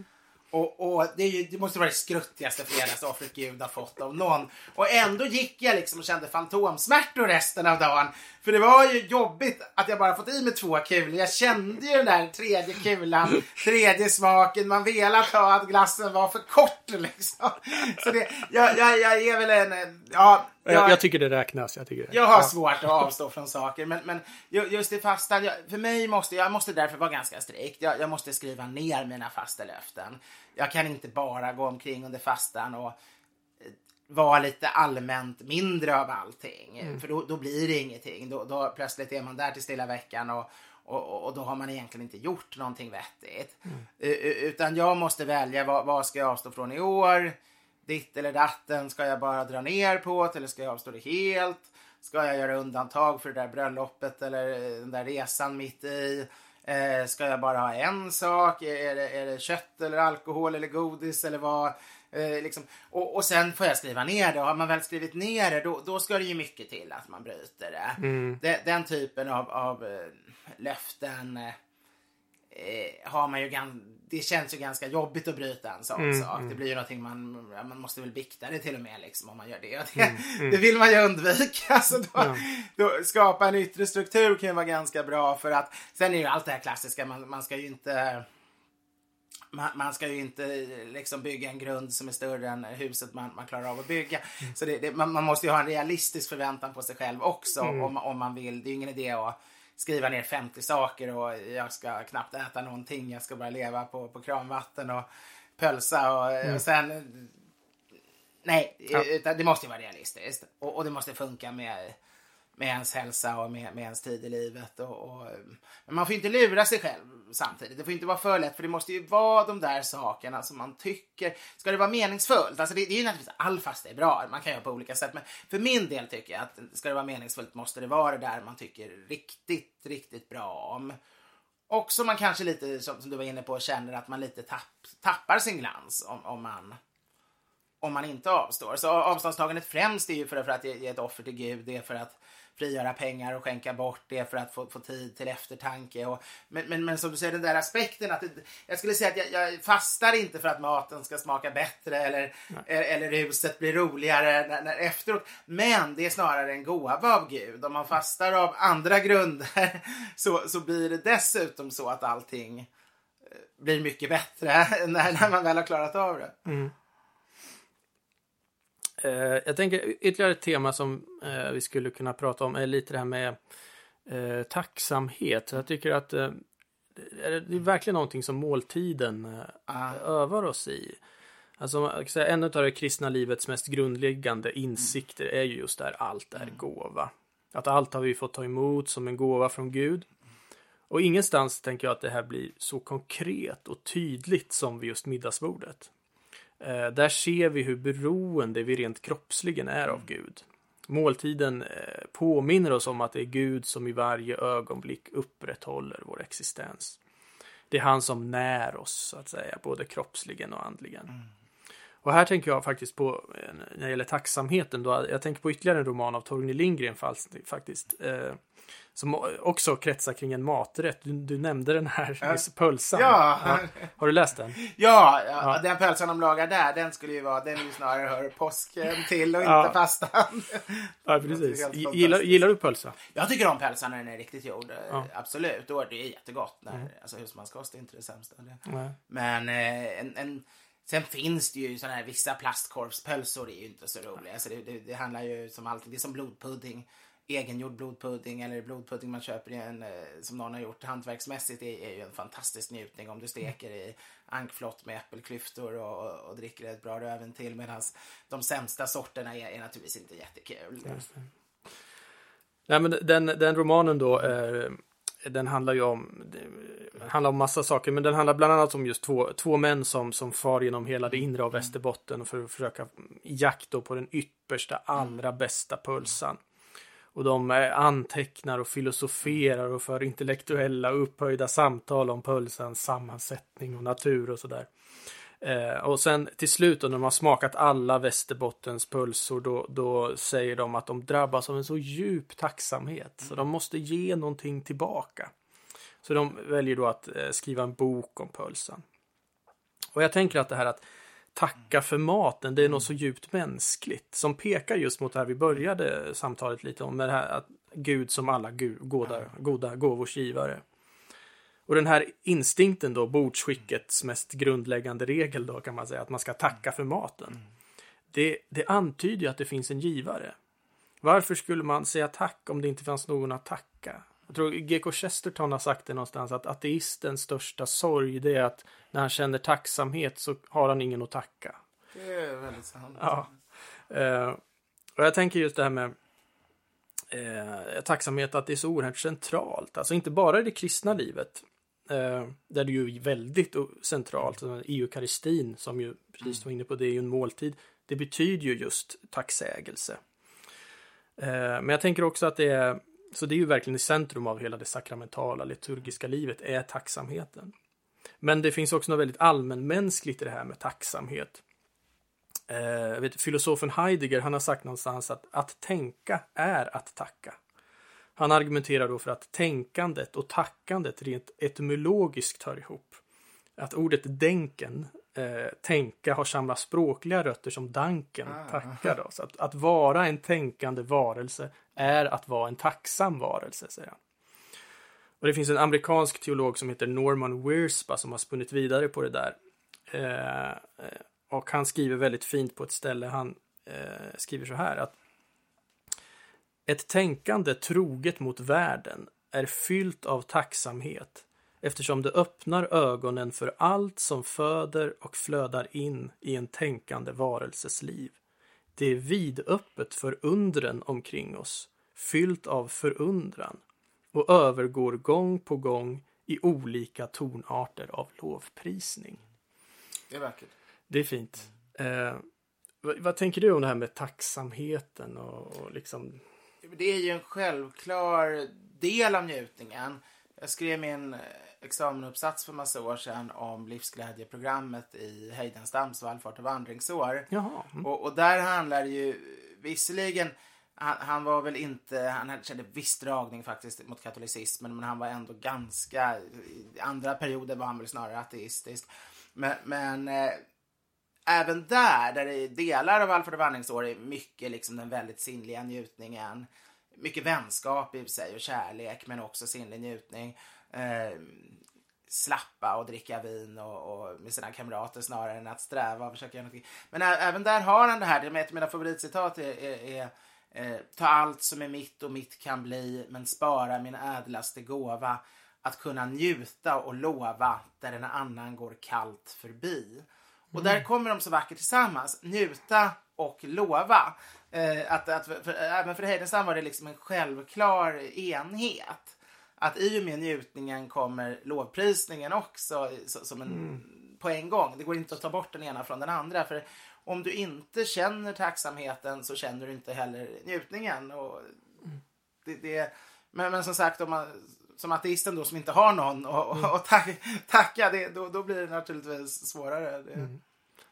Och, och det, ju, det, måste vara det skruttigaste fredagsoffret Gud har fått av någon. Och ändå gick jag liksom och kände fantomsmärtor resten av dagen. För det var ju jobbigt att jag bara fått i mig två kulor. Jag kände ju den där tredje kulan, tredje smaken. Man velat ha att glassen var för kort liksom. Så det, jag, jag, jag är väl en, ja. Jag, jag, tycker det räknas. Jag, tycker det. jag har ja. svårt att avstå från saker. Men, men just det fasta, för mig måste, jag måste därför vara ganska strikt. Jag, jag måste skriva ner mina fasta löften. Jag kan inte bara gå omkring under fastan och vara lite allmänt mindre av allting. Mm. För då, då, blir det ingenting. Då, då, plötsligt är man där till stilla veckan och, och, och, då har man egentligen inte gjort någonting vettigt. Mm. Utan jag måste välja vad, vad ska jag avstå från i år? Ditt eller datten ska jag bara dra ner på eller ska jag avstå det helt? Ska jag göra undantag för det där bröllopet eller den där resan mitt i? Eh, ska jag bara ha en sak? Är det, är det kött eller alkohol eller godis eller vad? Eh, liksom. och, och sen får jag skriva ner det. Och har man väl skrivit ner det då, då ska det ju mycket till att man bryter det. Mm. det den typen av, av eh, löften eh, har man ju det känns ju ganska jobbigt att bryta en sån mm, sak. Mm. Det blir ju någonting man, man måste väl bikta det till och med liksom om man gör det. Det, mm, mm. det vill man ju undvika. Alltså då, ja. då, skapa en yttre struktur kan ju vara ganska bra för att sen är ju allt det här klassiska, man, man ska ju inte man, man, ska ju inte liksom bygga en grund som är större än huset man, man klarar av att bygga. Så det, det, man, man, måste ju ha en realistisk förväntan på sig själv också mm. om, om man vill. Det är ju ingen idé att skriva ner 50 saker och jag ska knappt äta någonting. Jag ska bara leva på, på kranvatten och pölsa och, mm. och sen... Nej, ja. det måste ju vara realistiskt. Och, och det måste funka med med ens hälsa och med, med ens tid i livet. Och, och, men man får inte lura sig själv samtidigt. Det får inte vara för lätt för det måste ju vara de där sakerna som man tycker. Ska det vara meningsfullt? Alltså det, det är ju naturligtvis all fasta är bra. Man kan göra på olika sätt. Men för min del tycker jag att ska det vara meningsfullt måste det vara det där man tycker riktigt, riktigt bra om. Och som man kanske lite, som, som du var inne på, känner att man lite tapp, tappar sin glans om, om man om man inte avstår. Så avståndstagandet främst är ju för, att ge ett offer till Gud, det är för att frigöra pengar och skänka bort det för att få, få tid till eftertanke. Och, men, men, men som du säger, den där aspekten att det, jag skulle säga att jag, jag, fastar inte för att maten ska smaka bättre eller, eller ruset blir roligare när, när, efteråt. Men det är snarare en gåva av Gud. Om man fastar av andra grunder så, så blir det dessutom så att allting eh, blir mycket bättre när, när man väl har klarat av det. Mm. Eh, jag tänker ytterligare ett tema som eh, vi skulle kunna prata om är lite det här med eh, tacksamhet. Jag tycker att det är verkligen någonting som måltiden ah. övar oss i. Alltså, säga, en av det kristna livets mest grundläggande insikter är ju just där allt är mm. gåva. Att allt har vi fått ta emot som en gåva från Gud. Och ingenstans tänker jag att det här blir så konkret och tydligt som vid just middagsbordet. Eh, där ser vi hur beroende vi rent kroppsligen är av Gud. Måltiden eh, påminner oss om att det är Gud som i varje ögonblick upprätthåller vår existens. Det är han som när oss, så att säga, både kroppsligen och andligen. Mm. Och här tänker jag faktiskt på, eh, när det gäller tacksamheten, då, jag tänker på ytterligare en roman av Torgny Lindgren faktiskt. Eh, som också kretsar kring en maträtt. Du, du nämnde den här äh, pölsan. Ja. ja. Har du läst den? Ja, ja, ja, den pölsan de lagar där, den skulle ju vara, den är ju snarare hör påsken till och inte fastan. Ja, precis. Gillar, gillar du pölsa? Jag tycker om pölsan när den är riktigt gjord. Absolut. Och det är jättegott. När, mm. Alltså husmanskost är inte det sämsta. Det. Men eh, en, en Sen finns det ju sådana här vissa plastkorvspölsor är ju inte så roliga. Alltså det, det, det handlar ju som alltid, det är som blodpudding egengjord blodpudding eller blodpudding man köper i en, eh, som någon har gjort hantverksmässigt är, är ju en fantastisk njutning om du steker i ankflott med äppelklyftor och, och, dricker ett bra röven till medan de sämsta sorterna är, är naturligtvis inte jättekul. Nej men den, den romanen då eh, den handlar ju om, handlar om massa saker, men den handlar bland annat om just två, två män som, som far genom hela det inre av Västerbotten för att försöka jakt på den yppersta, allra bästa pulsan. Och de antecknar och filosoferar och för intellektuella upphöjda samtal om pulsens sammansättning och natur och sådär. Eh, och sen till slut då, när de har smakat alla Västerbottens pulsor då, då säger de att de drabbas av en så djup tacksamhet så de måste ge någonting tillbaka. Så de väljer då att eh, skriva en bok om pulsen. Och jag tänker att det här att tacka för maten, det är något så djupt mänskligt som pekar just mot det här vi började samtalet lite om, med det här att Gud som alla goda, goda gåvors givare. Och den här instinkten då, bordsskickets mest grundläggande regel då kan man säga, att man ska tacka för maten. Det, det antyder ju att det finns en givare. Varför skulle man säga tack om det inte fanns någon att tacka? Jag tror G.K. Chesterton har sagt det någonstans att ateistens största sorg det är att när han känner tacksamhet så har han ingen att tacka. Det är väldigt sant. Ja. Uh, och jag tänker just det här med uh, tacksamhet att det är så oerhört centralt. Alltså inte bara i det kristna livet. Uh, där det ju är väldigt centralt. Eukaristin som ju precis var inne på, det är ju en måltid. Det betyder ju just tacksägelse. Men jag tänker också att det är så det är ju verkligen i centrum av hela det sakramentala liturgiska livet är tacksamheten. Men det finns också något väldigt allmänmänskligt i det här med tacksamhet. Eh, vet, filosofen Heidegger han har sagt någonstans att att tänka är att tacka. Han argumenterar då för att tänkandet och tackandet rent etymologiskt hör ihop. Att ordet denken, eh, tänka, har samma språkliga rötter som danken, ah. tacka. Då. Så att, att vara en tänkande varelse är att vara en tacksam varelse, säger han. Och det finns en amerikansk teolog som heter Norman Wirspa som har spunnit vidare på det där. Eh, och han skriver väldigt fint på ett ställe, han eh, skriver så här att ett tänkande troget mot världen är fyllt av tacksamhet eftersom det öppnar ögonen för allt som föder och flödar in i en tänkande varelses liv. Det är vidöppet för undren omkring oss, fyllt av förundran och övergår gång på gång i olika tonarter av lovprisning. Det är vackert. Det är fint. Eh, vad, vad, tänker du om det här med tacksamheten och, och liksom? Det är ju en självklar del av njutningen. Jag skrev min eh, examenuppsats för massa år sedan om livsglädjeprogrammet i Heidenstams vallfart och vandringsår. Mm. Och, och, där handlar det ju visserligen han, han, var väl inte, han kände viss dragning faktiskt mot katolicismen men han var ändå ganska, i andra perioder var han väl snarare ateistisk. Men, men eh, även där, där det är delar av Alfred vandringsår är mycket liksom den väldigt sinnliga njutningen. Mycket vänskap i sig och kärlek men också sinnlig njutning. Eh, slappa och dricka vin och, och, med sina kamrater snarare än att sträva och försöka göra någonting. Men ä, även där har han det här, det är ett av mina favoritcitat är, är, är eh, ta allt som är mitt och mitt kan bli men spara min ädlaste gåva att kunna njuta och lova där en annan går kallt förbi. Och där kommer de så vackert tillsammans. Njuta och lova. Eh, att, att för, för, även för Heidenstam var det liksom en självklar enhet. Att i och med njutningen kommer lovprisningen också så, som en, mm. på en gång. Det går inte att ta bort den ena från den andra. För om du inte känner tacksamheten så känner du inte heller njutningen. Och mm. det, det, men, men som sagt, om man, som ateisten då som inte har någon och, mm. och tack, tacka, det, då, då blir det naturligtvis svårare. Det... Mm.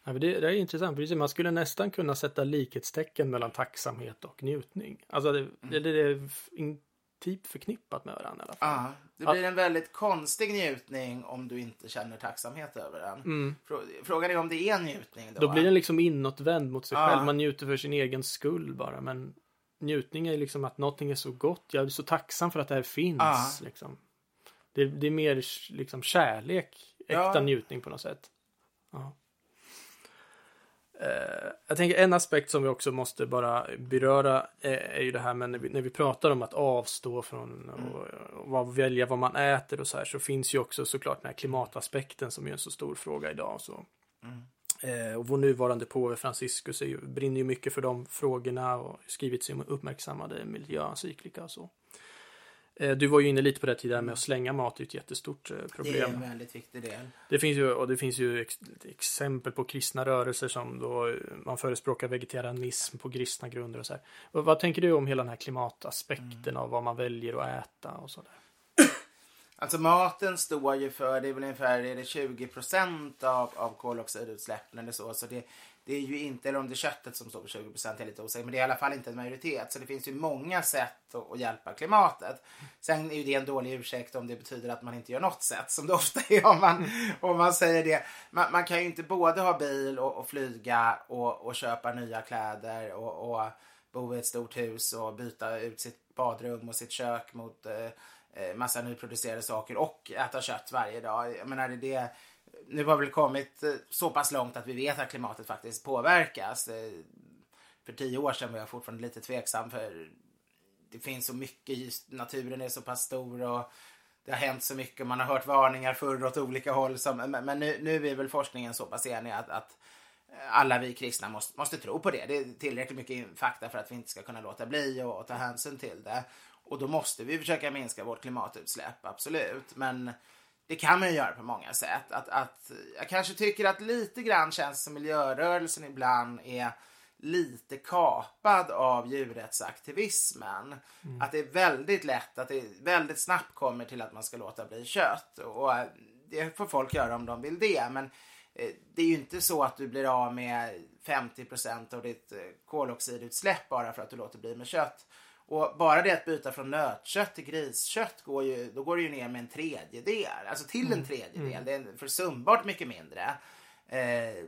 Ja, det, det, är intressant. Precis, man skulle nästan kunna sätta likhetstecken mellan tacksamhet och njutning. Alltså det, mm. det, är intimt förknippat med varandra i alla fall. Ja, det blir en väldigt konstig njutning om du inte känner tacksamhet över den. Mm. Frågan är om det är njutning då. Då blir den liksom inåtvänd mot sig ja. själv. Man njuter för sin egen skull bara. Men njutning är liksom att någonting är så gott. Jag är så tacksam för att det här finns. Ja. Liksom. Det, det, är mer liksom kärlek, äkta ja. njutning på något sätt. Ja. Uh, jag tänker en aspekt som vi också måste bara beröra är, är ju det här med när vi, när vi pratar om att avstå från mm. och, och välja vad man äter och så här så finns ju också såklart den här klimataspekten som är en så stor fråga idag. Så. Mm. Eh, och vår nuvarande påve Franciscus ju, brinner ju mycket för de frågorna och skrivit sig uppmärksammade miljöencyklika och så. Eh, du var ju inne lite på det tidigare med att slänga mat, det är ett jättestort problem. Det är en väldigt viktig del. Det finns ju, och det finns ju ex exempel på kristna rörelser som då man förespråkar vegetarianism på kristna grunder och så här. Och vad tänker du om hela den här klimataspekten mm. av vad man väljer att äta och sådär? Alltså maten står ju för, det är väl ungefär är det 20 procent av, av koldioxidutsläppen eller så. Så det, det är ju inte, eller om det är köttet som står för 20 procent är lite osäkert, men det är i alla fall inte en majoritet. Så det finns ju många sätt att, att, hjälpa klimatet. Sen är ju det en dålig ursäkt om det betyder att man inte gör något sätt, som det ofta är om man, om man säger det. Man, man kan ju inte både ha bil och, och flyga och, och, köpa nya kläder och, och, bo i ett stort hus och byta ut sitt badrum och sitt kök mot Eh, Eh, massa nyproducerade saker och äta kött varje dag. Jag menar, det, nu har vi väl kommit eh, så pass långt att vi vet att klimatet faktiskt påverkas. Eh, för tio år sedan var jag fortfarande lite tveksam för det finns så mycket, just naturen är så pass stor och det har hänt så mycket. Man har hört varningar förr åt olika håll. Som, men nu, nu är väl forskningen så pass enig att, att alla vi kristna måste, måste tro på det. Det är tillräckligt mycket fakta för att vi inte ska kunna låta bli och, och ta hänsyn till det. Och då måste vi försöka minska vårt klimatutsläpp, absolut. Men det kan man ju göra på många sätt. Att, att, jag kanske tycker att lite grann känns som miljörörelsen ibland är lite kapad av djurrättsaktivismen. Mm. Att det är väldigt lätt, att det väldigt snabbt kommer till att man ska låta bli kött. Och det får folk göra om de vill det. Men eh, det är ju inte så att du blir av med 50% av ditt eh, koldioxidutsläpp bara för att du låter bli med kött. Och bara det att byta från nötkött till griskött går ju, då går det ju ner med en tredjedel. Alltså till en mm. tredjedel. Mm. Det är försumbart mycket mindre. Eh,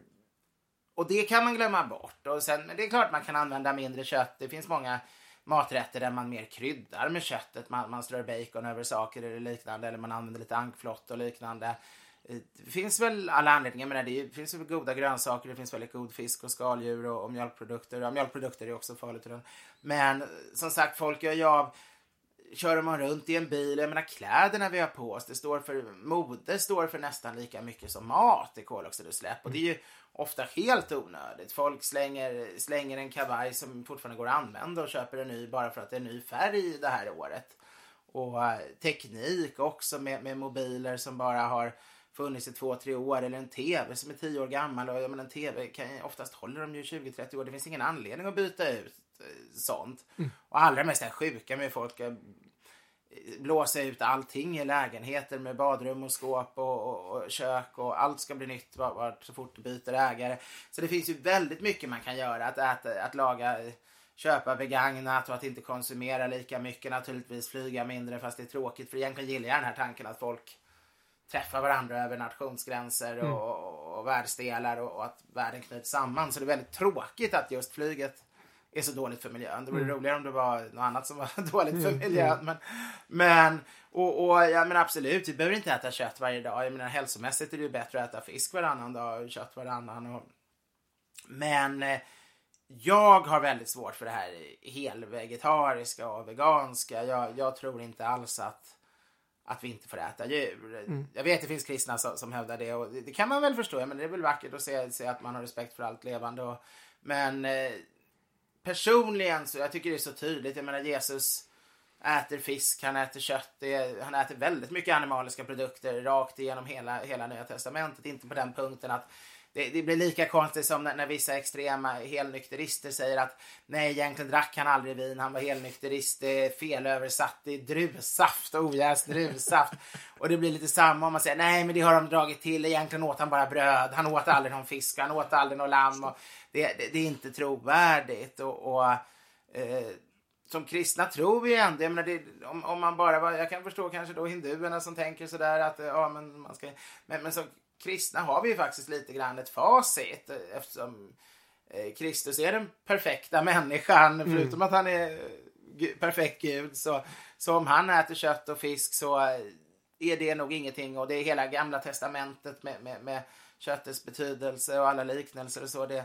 och det kan man glömma bort. Och sen, men det är klart man kan använda mindre kött. Det finns många maträtter där man mer kryddar med köttet. Man, man strör bacon över saker eller liknande. Eller man använder lite ankflott och liknande. Eh, det finns väl alla anledningar. Men det finns väl goda grönsaker, det finns väldigt god fisk och skaldjur och, och mjölkprodukter. Ja, mjölkprodukter är också farligt. Men eh, som sagt, folk gör ju av kör man runt i en bil, jag menar kläderna vi har på oss, det står för, mode står för nästan lika mycket som mat i koldioxidutsläpp. Och det är ju ofta helt onödigt. Folk slänger, slänger en kavaj som fortfarande går att använda och köper en ny bara för att det är en ny färg det här året. Och eh, teknik också med, med mobiler som bara har funnits i två, tre år eller en tv som är tio år gammal. Och jag menar, en tv kan, oftast håller de ju 20-30 år. Det finns ingen anledning att byta ut eh, sånt. Mm. Och allra mest är sjuka med folk eh, blåsa ut allting i lägenheter med badrum och skåp och, och, och kök och allt ska bli nytt var, var, så fort du byter ägare. Så det finns ju väldigt mycket man kan göra. Att äta, att laga, köpa begagnat och att inte konsumera lika mycket. Naturligtvis flyga mindre fast det är tråkigt för egentligen gillar jag den här tanken att folk träffar varandra över nationsgränser och, mm. och, och världsdelar och, och, att världen knyts samman. Så det är väldigt tråkigt att just flyget är så dåligt för miljön. Det vore mm. roligare om det var något annat som var dåligt för mm, miljön. Mm. Men, men, och, och, ja, men absolut, vi behöver inte äta kött varje dag. Jag menar, hälsomässigt är det ju bättre att äta fisk varannan dag och kött varannan. Och, men eh, jag har väldigt svårt för det här helvegetariska och veganska. Jag, jag tror inte alls att att vi inte får äta djur. Mm. Jag vet att det finns kristna som, som hävdar det och det, det, kan man väl förstå. Men det är väl vackert att se, se att man har respekt för allt levande. Och, men eh, personligen så jag tycker det är så tydligt. Jag menar Jesus äter fisk, han äter kött, är, han äter väldigt mycket animaliska produkter rakt igenom hela, hela Nya Testamentet. Inte på den punkten att det, det, blir lika konstigt som när, när vissa extrema helnykterister säger att nej, egentligen drack han aldrig vin, han var helnykterist, det är felöversatt i druvsaft, ojäst druvsaft. och det blir lite samma om man säger nej, men det har de dragit till, egentligen åt han bara bröd, han åt aldrig någon fisk, han åt aldrig någon lamm. Och det, det, det är inte trovärdigt. och, och eh, som kristna tror vi ändå, jag menar det, om, om man bara jag kan förstå kanske då hinduerna som tänker sådär att eh, ja men man ska, men, men som kristna har vi ju faktiskt lite grann ett facit eftersom eh, Kristus är den perfekta människan. Mm. Förutom att han är perfekt Gud så, så om han äter kött och fisk så är det nog ingenting och det är hela gamla testamentet med, med, med köttets betydelse och alla liknelser och så. Det,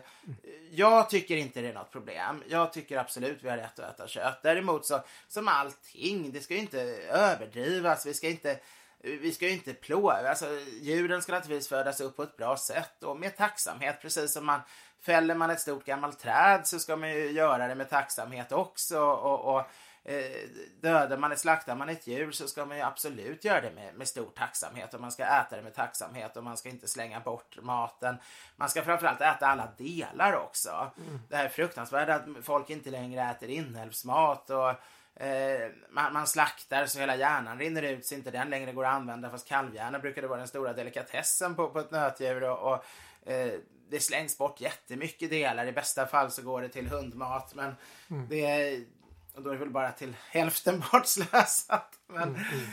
jag tycker inte det är något problem. Jag tycker absolut vi har rätt att äta kött. Däremot så som allting, det ska ju inte överdrivas. Vi ska inte vi ska ju inte plåga, alltså djuren ska naturligtvis födas upp på ett bra sätt och med tacksamhet. Precis som man fäller man ett stort gammalt träd så ska man ju göra det med tacksamhet också. Och, och eh, dödar man, slaktar man ett djur så ska man ju absolut göra det med, med stor tacksamhet och man ska äta det med tacksamhet och man ska inte slänga bort maten. Man ska framförallt äta alla delar också. Mm. Det här fruktansvärda att folk inte längre äter inälvsmat och Eh, man, man, slaktar så hela hjärnan rinner ut så inte den längre går att använda fast kalvhjärna brukade vara den stora delikatessen på, på ett nötdjur och, och eh, det slängs bort jättemycket delar. I bästa fall så går det till hundmat men mm. det är, och då är det väl bara till hälften bortslösat. Men, mm, mm.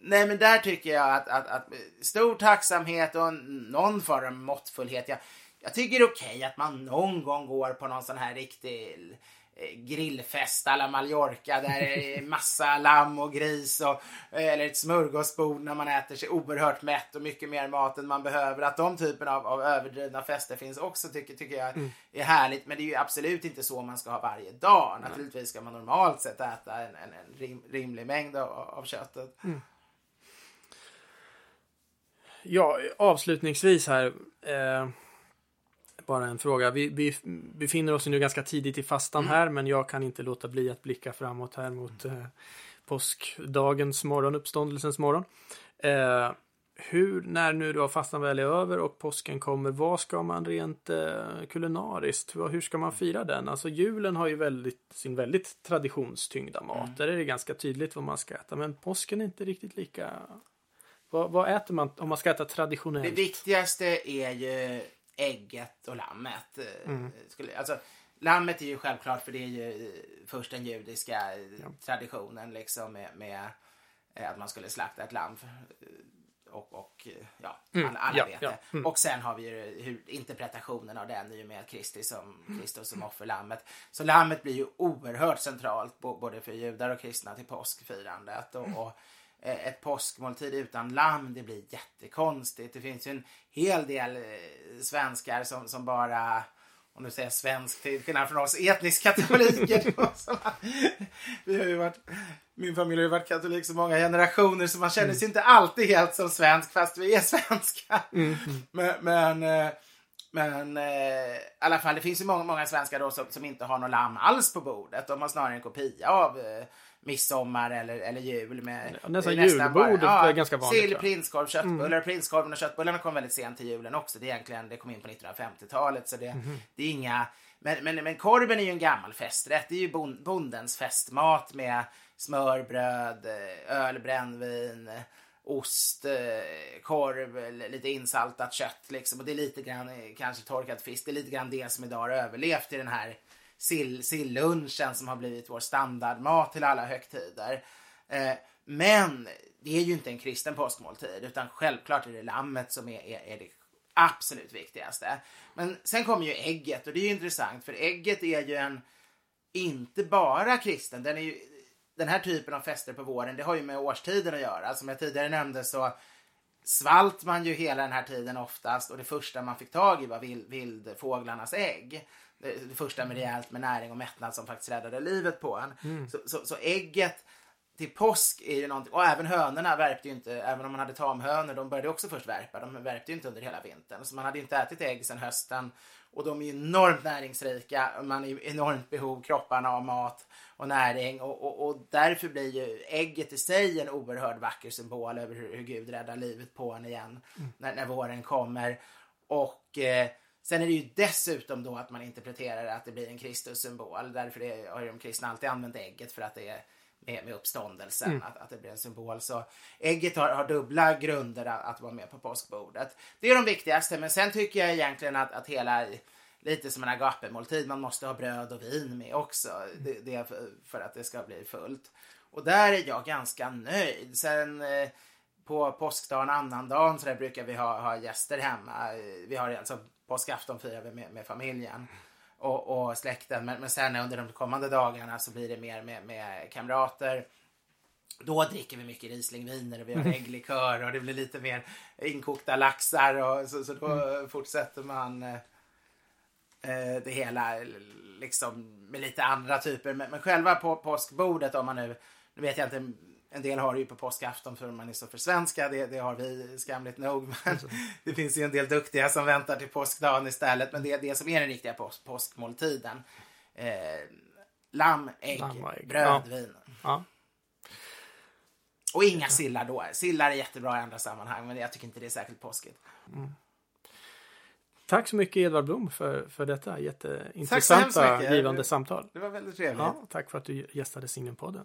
Nej men där tycker jag att, att, att stor tacksamhet och någon form av måttfullhet. Jag, jag tycker det är okej okay att man någon gång går på någon sån här riktig grillfest alla Mallorca där det är massa lamm och gris och, eh, eller ett smörgåsbord när man äter sig oerhört mätt och mycket mer mat än man behöver. Att de typen av, av överdrivna fester finns också tycker, tycker jag mm. är härligt. Men det är ju absolut inte så man ska ha varje dag. Mm. Naturligtvis ska man normalt sett äta en, en, en rim, rimlig mängd av, av köttet. Mm. Ja, avslutningsvis här. Eh bara en fråga. Vi, vi befinner oss nu ganska tidigt i fastan mm. här, men jag kan inte låta bli att blicka framåt här mot eh, påskdagens morgon, uppståndelsens morgon. Eh, hur, när nu då fastan väl är över och påsken kommer, vad ska man rent eh, kulinariskt, hur ska man fira den? Alltså julen har ju väldigt, sin väldigt traditionstyngda mat. Mm. Där är det ganska tydligt vad man ska äta, men påsken är inte riktigt lika... Vad, vad äter man om man ska äta traditionellt? Det viktigaste är ju ägget och lammet. Eh, mm. Skulle, alltså, lammet är ju självklart för det är ju eh, först den judiska eh, ja. traditionen liksom med, med, att man skulle slakta ett lamm. Och, och ja, mm. alla, ja, vet ja. det. Mm. Och sen har vi ju hur, interpretationen av den i och med Kristi som, Kristus som offerlammet. Så lammet blir ju oerhört centralt både för judar och kristna till påskfirandet. Och, och Eh, ett påskmåltid utan lamm, det blir jättekonstigt. Det finns ju en hel del eh, svenskar som, som bara om du säger svensk till skillnad från oss etniska katoliker. vi har ju varit min familj har ju varit katolik så många generationer så man känner sig inte alltid helt som svensk fast vi är svenska. Mm. Men, men, eh, men eh, i alla fall, det finns ju många, många svenskar då som, som inte har någon lamm alls på bordet. De har snarare en kopia av eh, midsommar eller, eller jul med Ja, nästan det är julbordet är ganska vanligt, Sill, prinskorv, köttbullar. Prinskorven och köttbullarna kom väldigt sent till julen också. Det är egentligen, det kom in på 1950-talet så det, Mhm. det är inga men, men, men korven är ju en gammal festrätt. Det är ju bon, bondens festmat med smörbröd, eh, öl, brännvin, eh, ost, eh, korv, lite insaltat kött liksom. Och det är lite grann kanske torkad fisk. Det är lite grann det som idag har överlevt i den här sill, sillunchen som har blivit vår standardmat till alla högtider. Eh, men det är ju inte en kristen påskmåltid utan självklart är det lammet som är, är, är det absolut viktigaste. Men sen kommer ju ägget och det är ju intressant för ägget är ju en inte bara kristen. Den, är ju, den här typen av fester på våren det har ju med årstiden att göra. Som jag tidigare nämnde så svalt man ju hela den här tiden oftast och det första man fick tag i var vild, vildfåglarnas ägg. Det, första med rejält med näring och mättnad som faktiskt räddade livet på en. Så, så, så ägget till påsk är ju någonting, och även hönorna värpte ju inte, även om man hade tamhönor, de började också först värpa, de värpte ju inte under hela vintern. Så man hade inte ätit ägg sedan hösten och de är ju enormt näringsrika, man är ju enormt behov kropparna av mat och näring och, och, och därför blir ju ägget i sig en oerhört vacker symbol över hur, hur Gud räddar livet på en igen när, när våren kommer. Och eh, sen är det ju dessutom då att man interpreterar att det blir en Kristus-symbol. Därför det, har ju de kristna alltid använt ägget för att det är med, med uppståndelsen, att, att det blir en symbol. Så ägget har, har dubbla grunder att, att vara med på påskbordet. Det är de viktigaste, men sen tycker jag egentligen att, att hela lite som en agapemåltid, man måste ha bröd och vin med också. Det, det är för, att det ska bli fullt. Och där är jag ganska nöjd. Sen eh, på påskdagen, annandagen, så där brukar vi ha, ha gäster hemma. Vi har alltså påskafton firar vi med, med familjen och, och släkten. Men, men sen under de kommande dagarna så blir det mer med, med kamrater. Då dricker vi mycket Rieslingviner och vi har ägglikör och det blir lite mer inkokta laxar. Och, så, så då fortsätter man eh, det hela liksom med lite andra typer. Men, men själva på påskbordet om man nu, nu vet jag inte, en del har det ju på påskafton för man är så försvenska. Det, det har vi skamligt nog. Men det finns ju en del duktiga som väntar till påskdagen istället. Men det är det som är den riktiga påsk, påskmåltiden. Eh, lamm, ägg, Lamm ägg. bröd, Ja. vin. Ja. Och inga sillar då. Sillar är jättebra i andra sammanhang men jag tycker inte det är särskilt påskigt. Tack så mycket Edvard Blom för, för detta jätteintressanta, givande samtal. Det var väldigt trevligt. Ja, tack för att du gästade Signum-podden.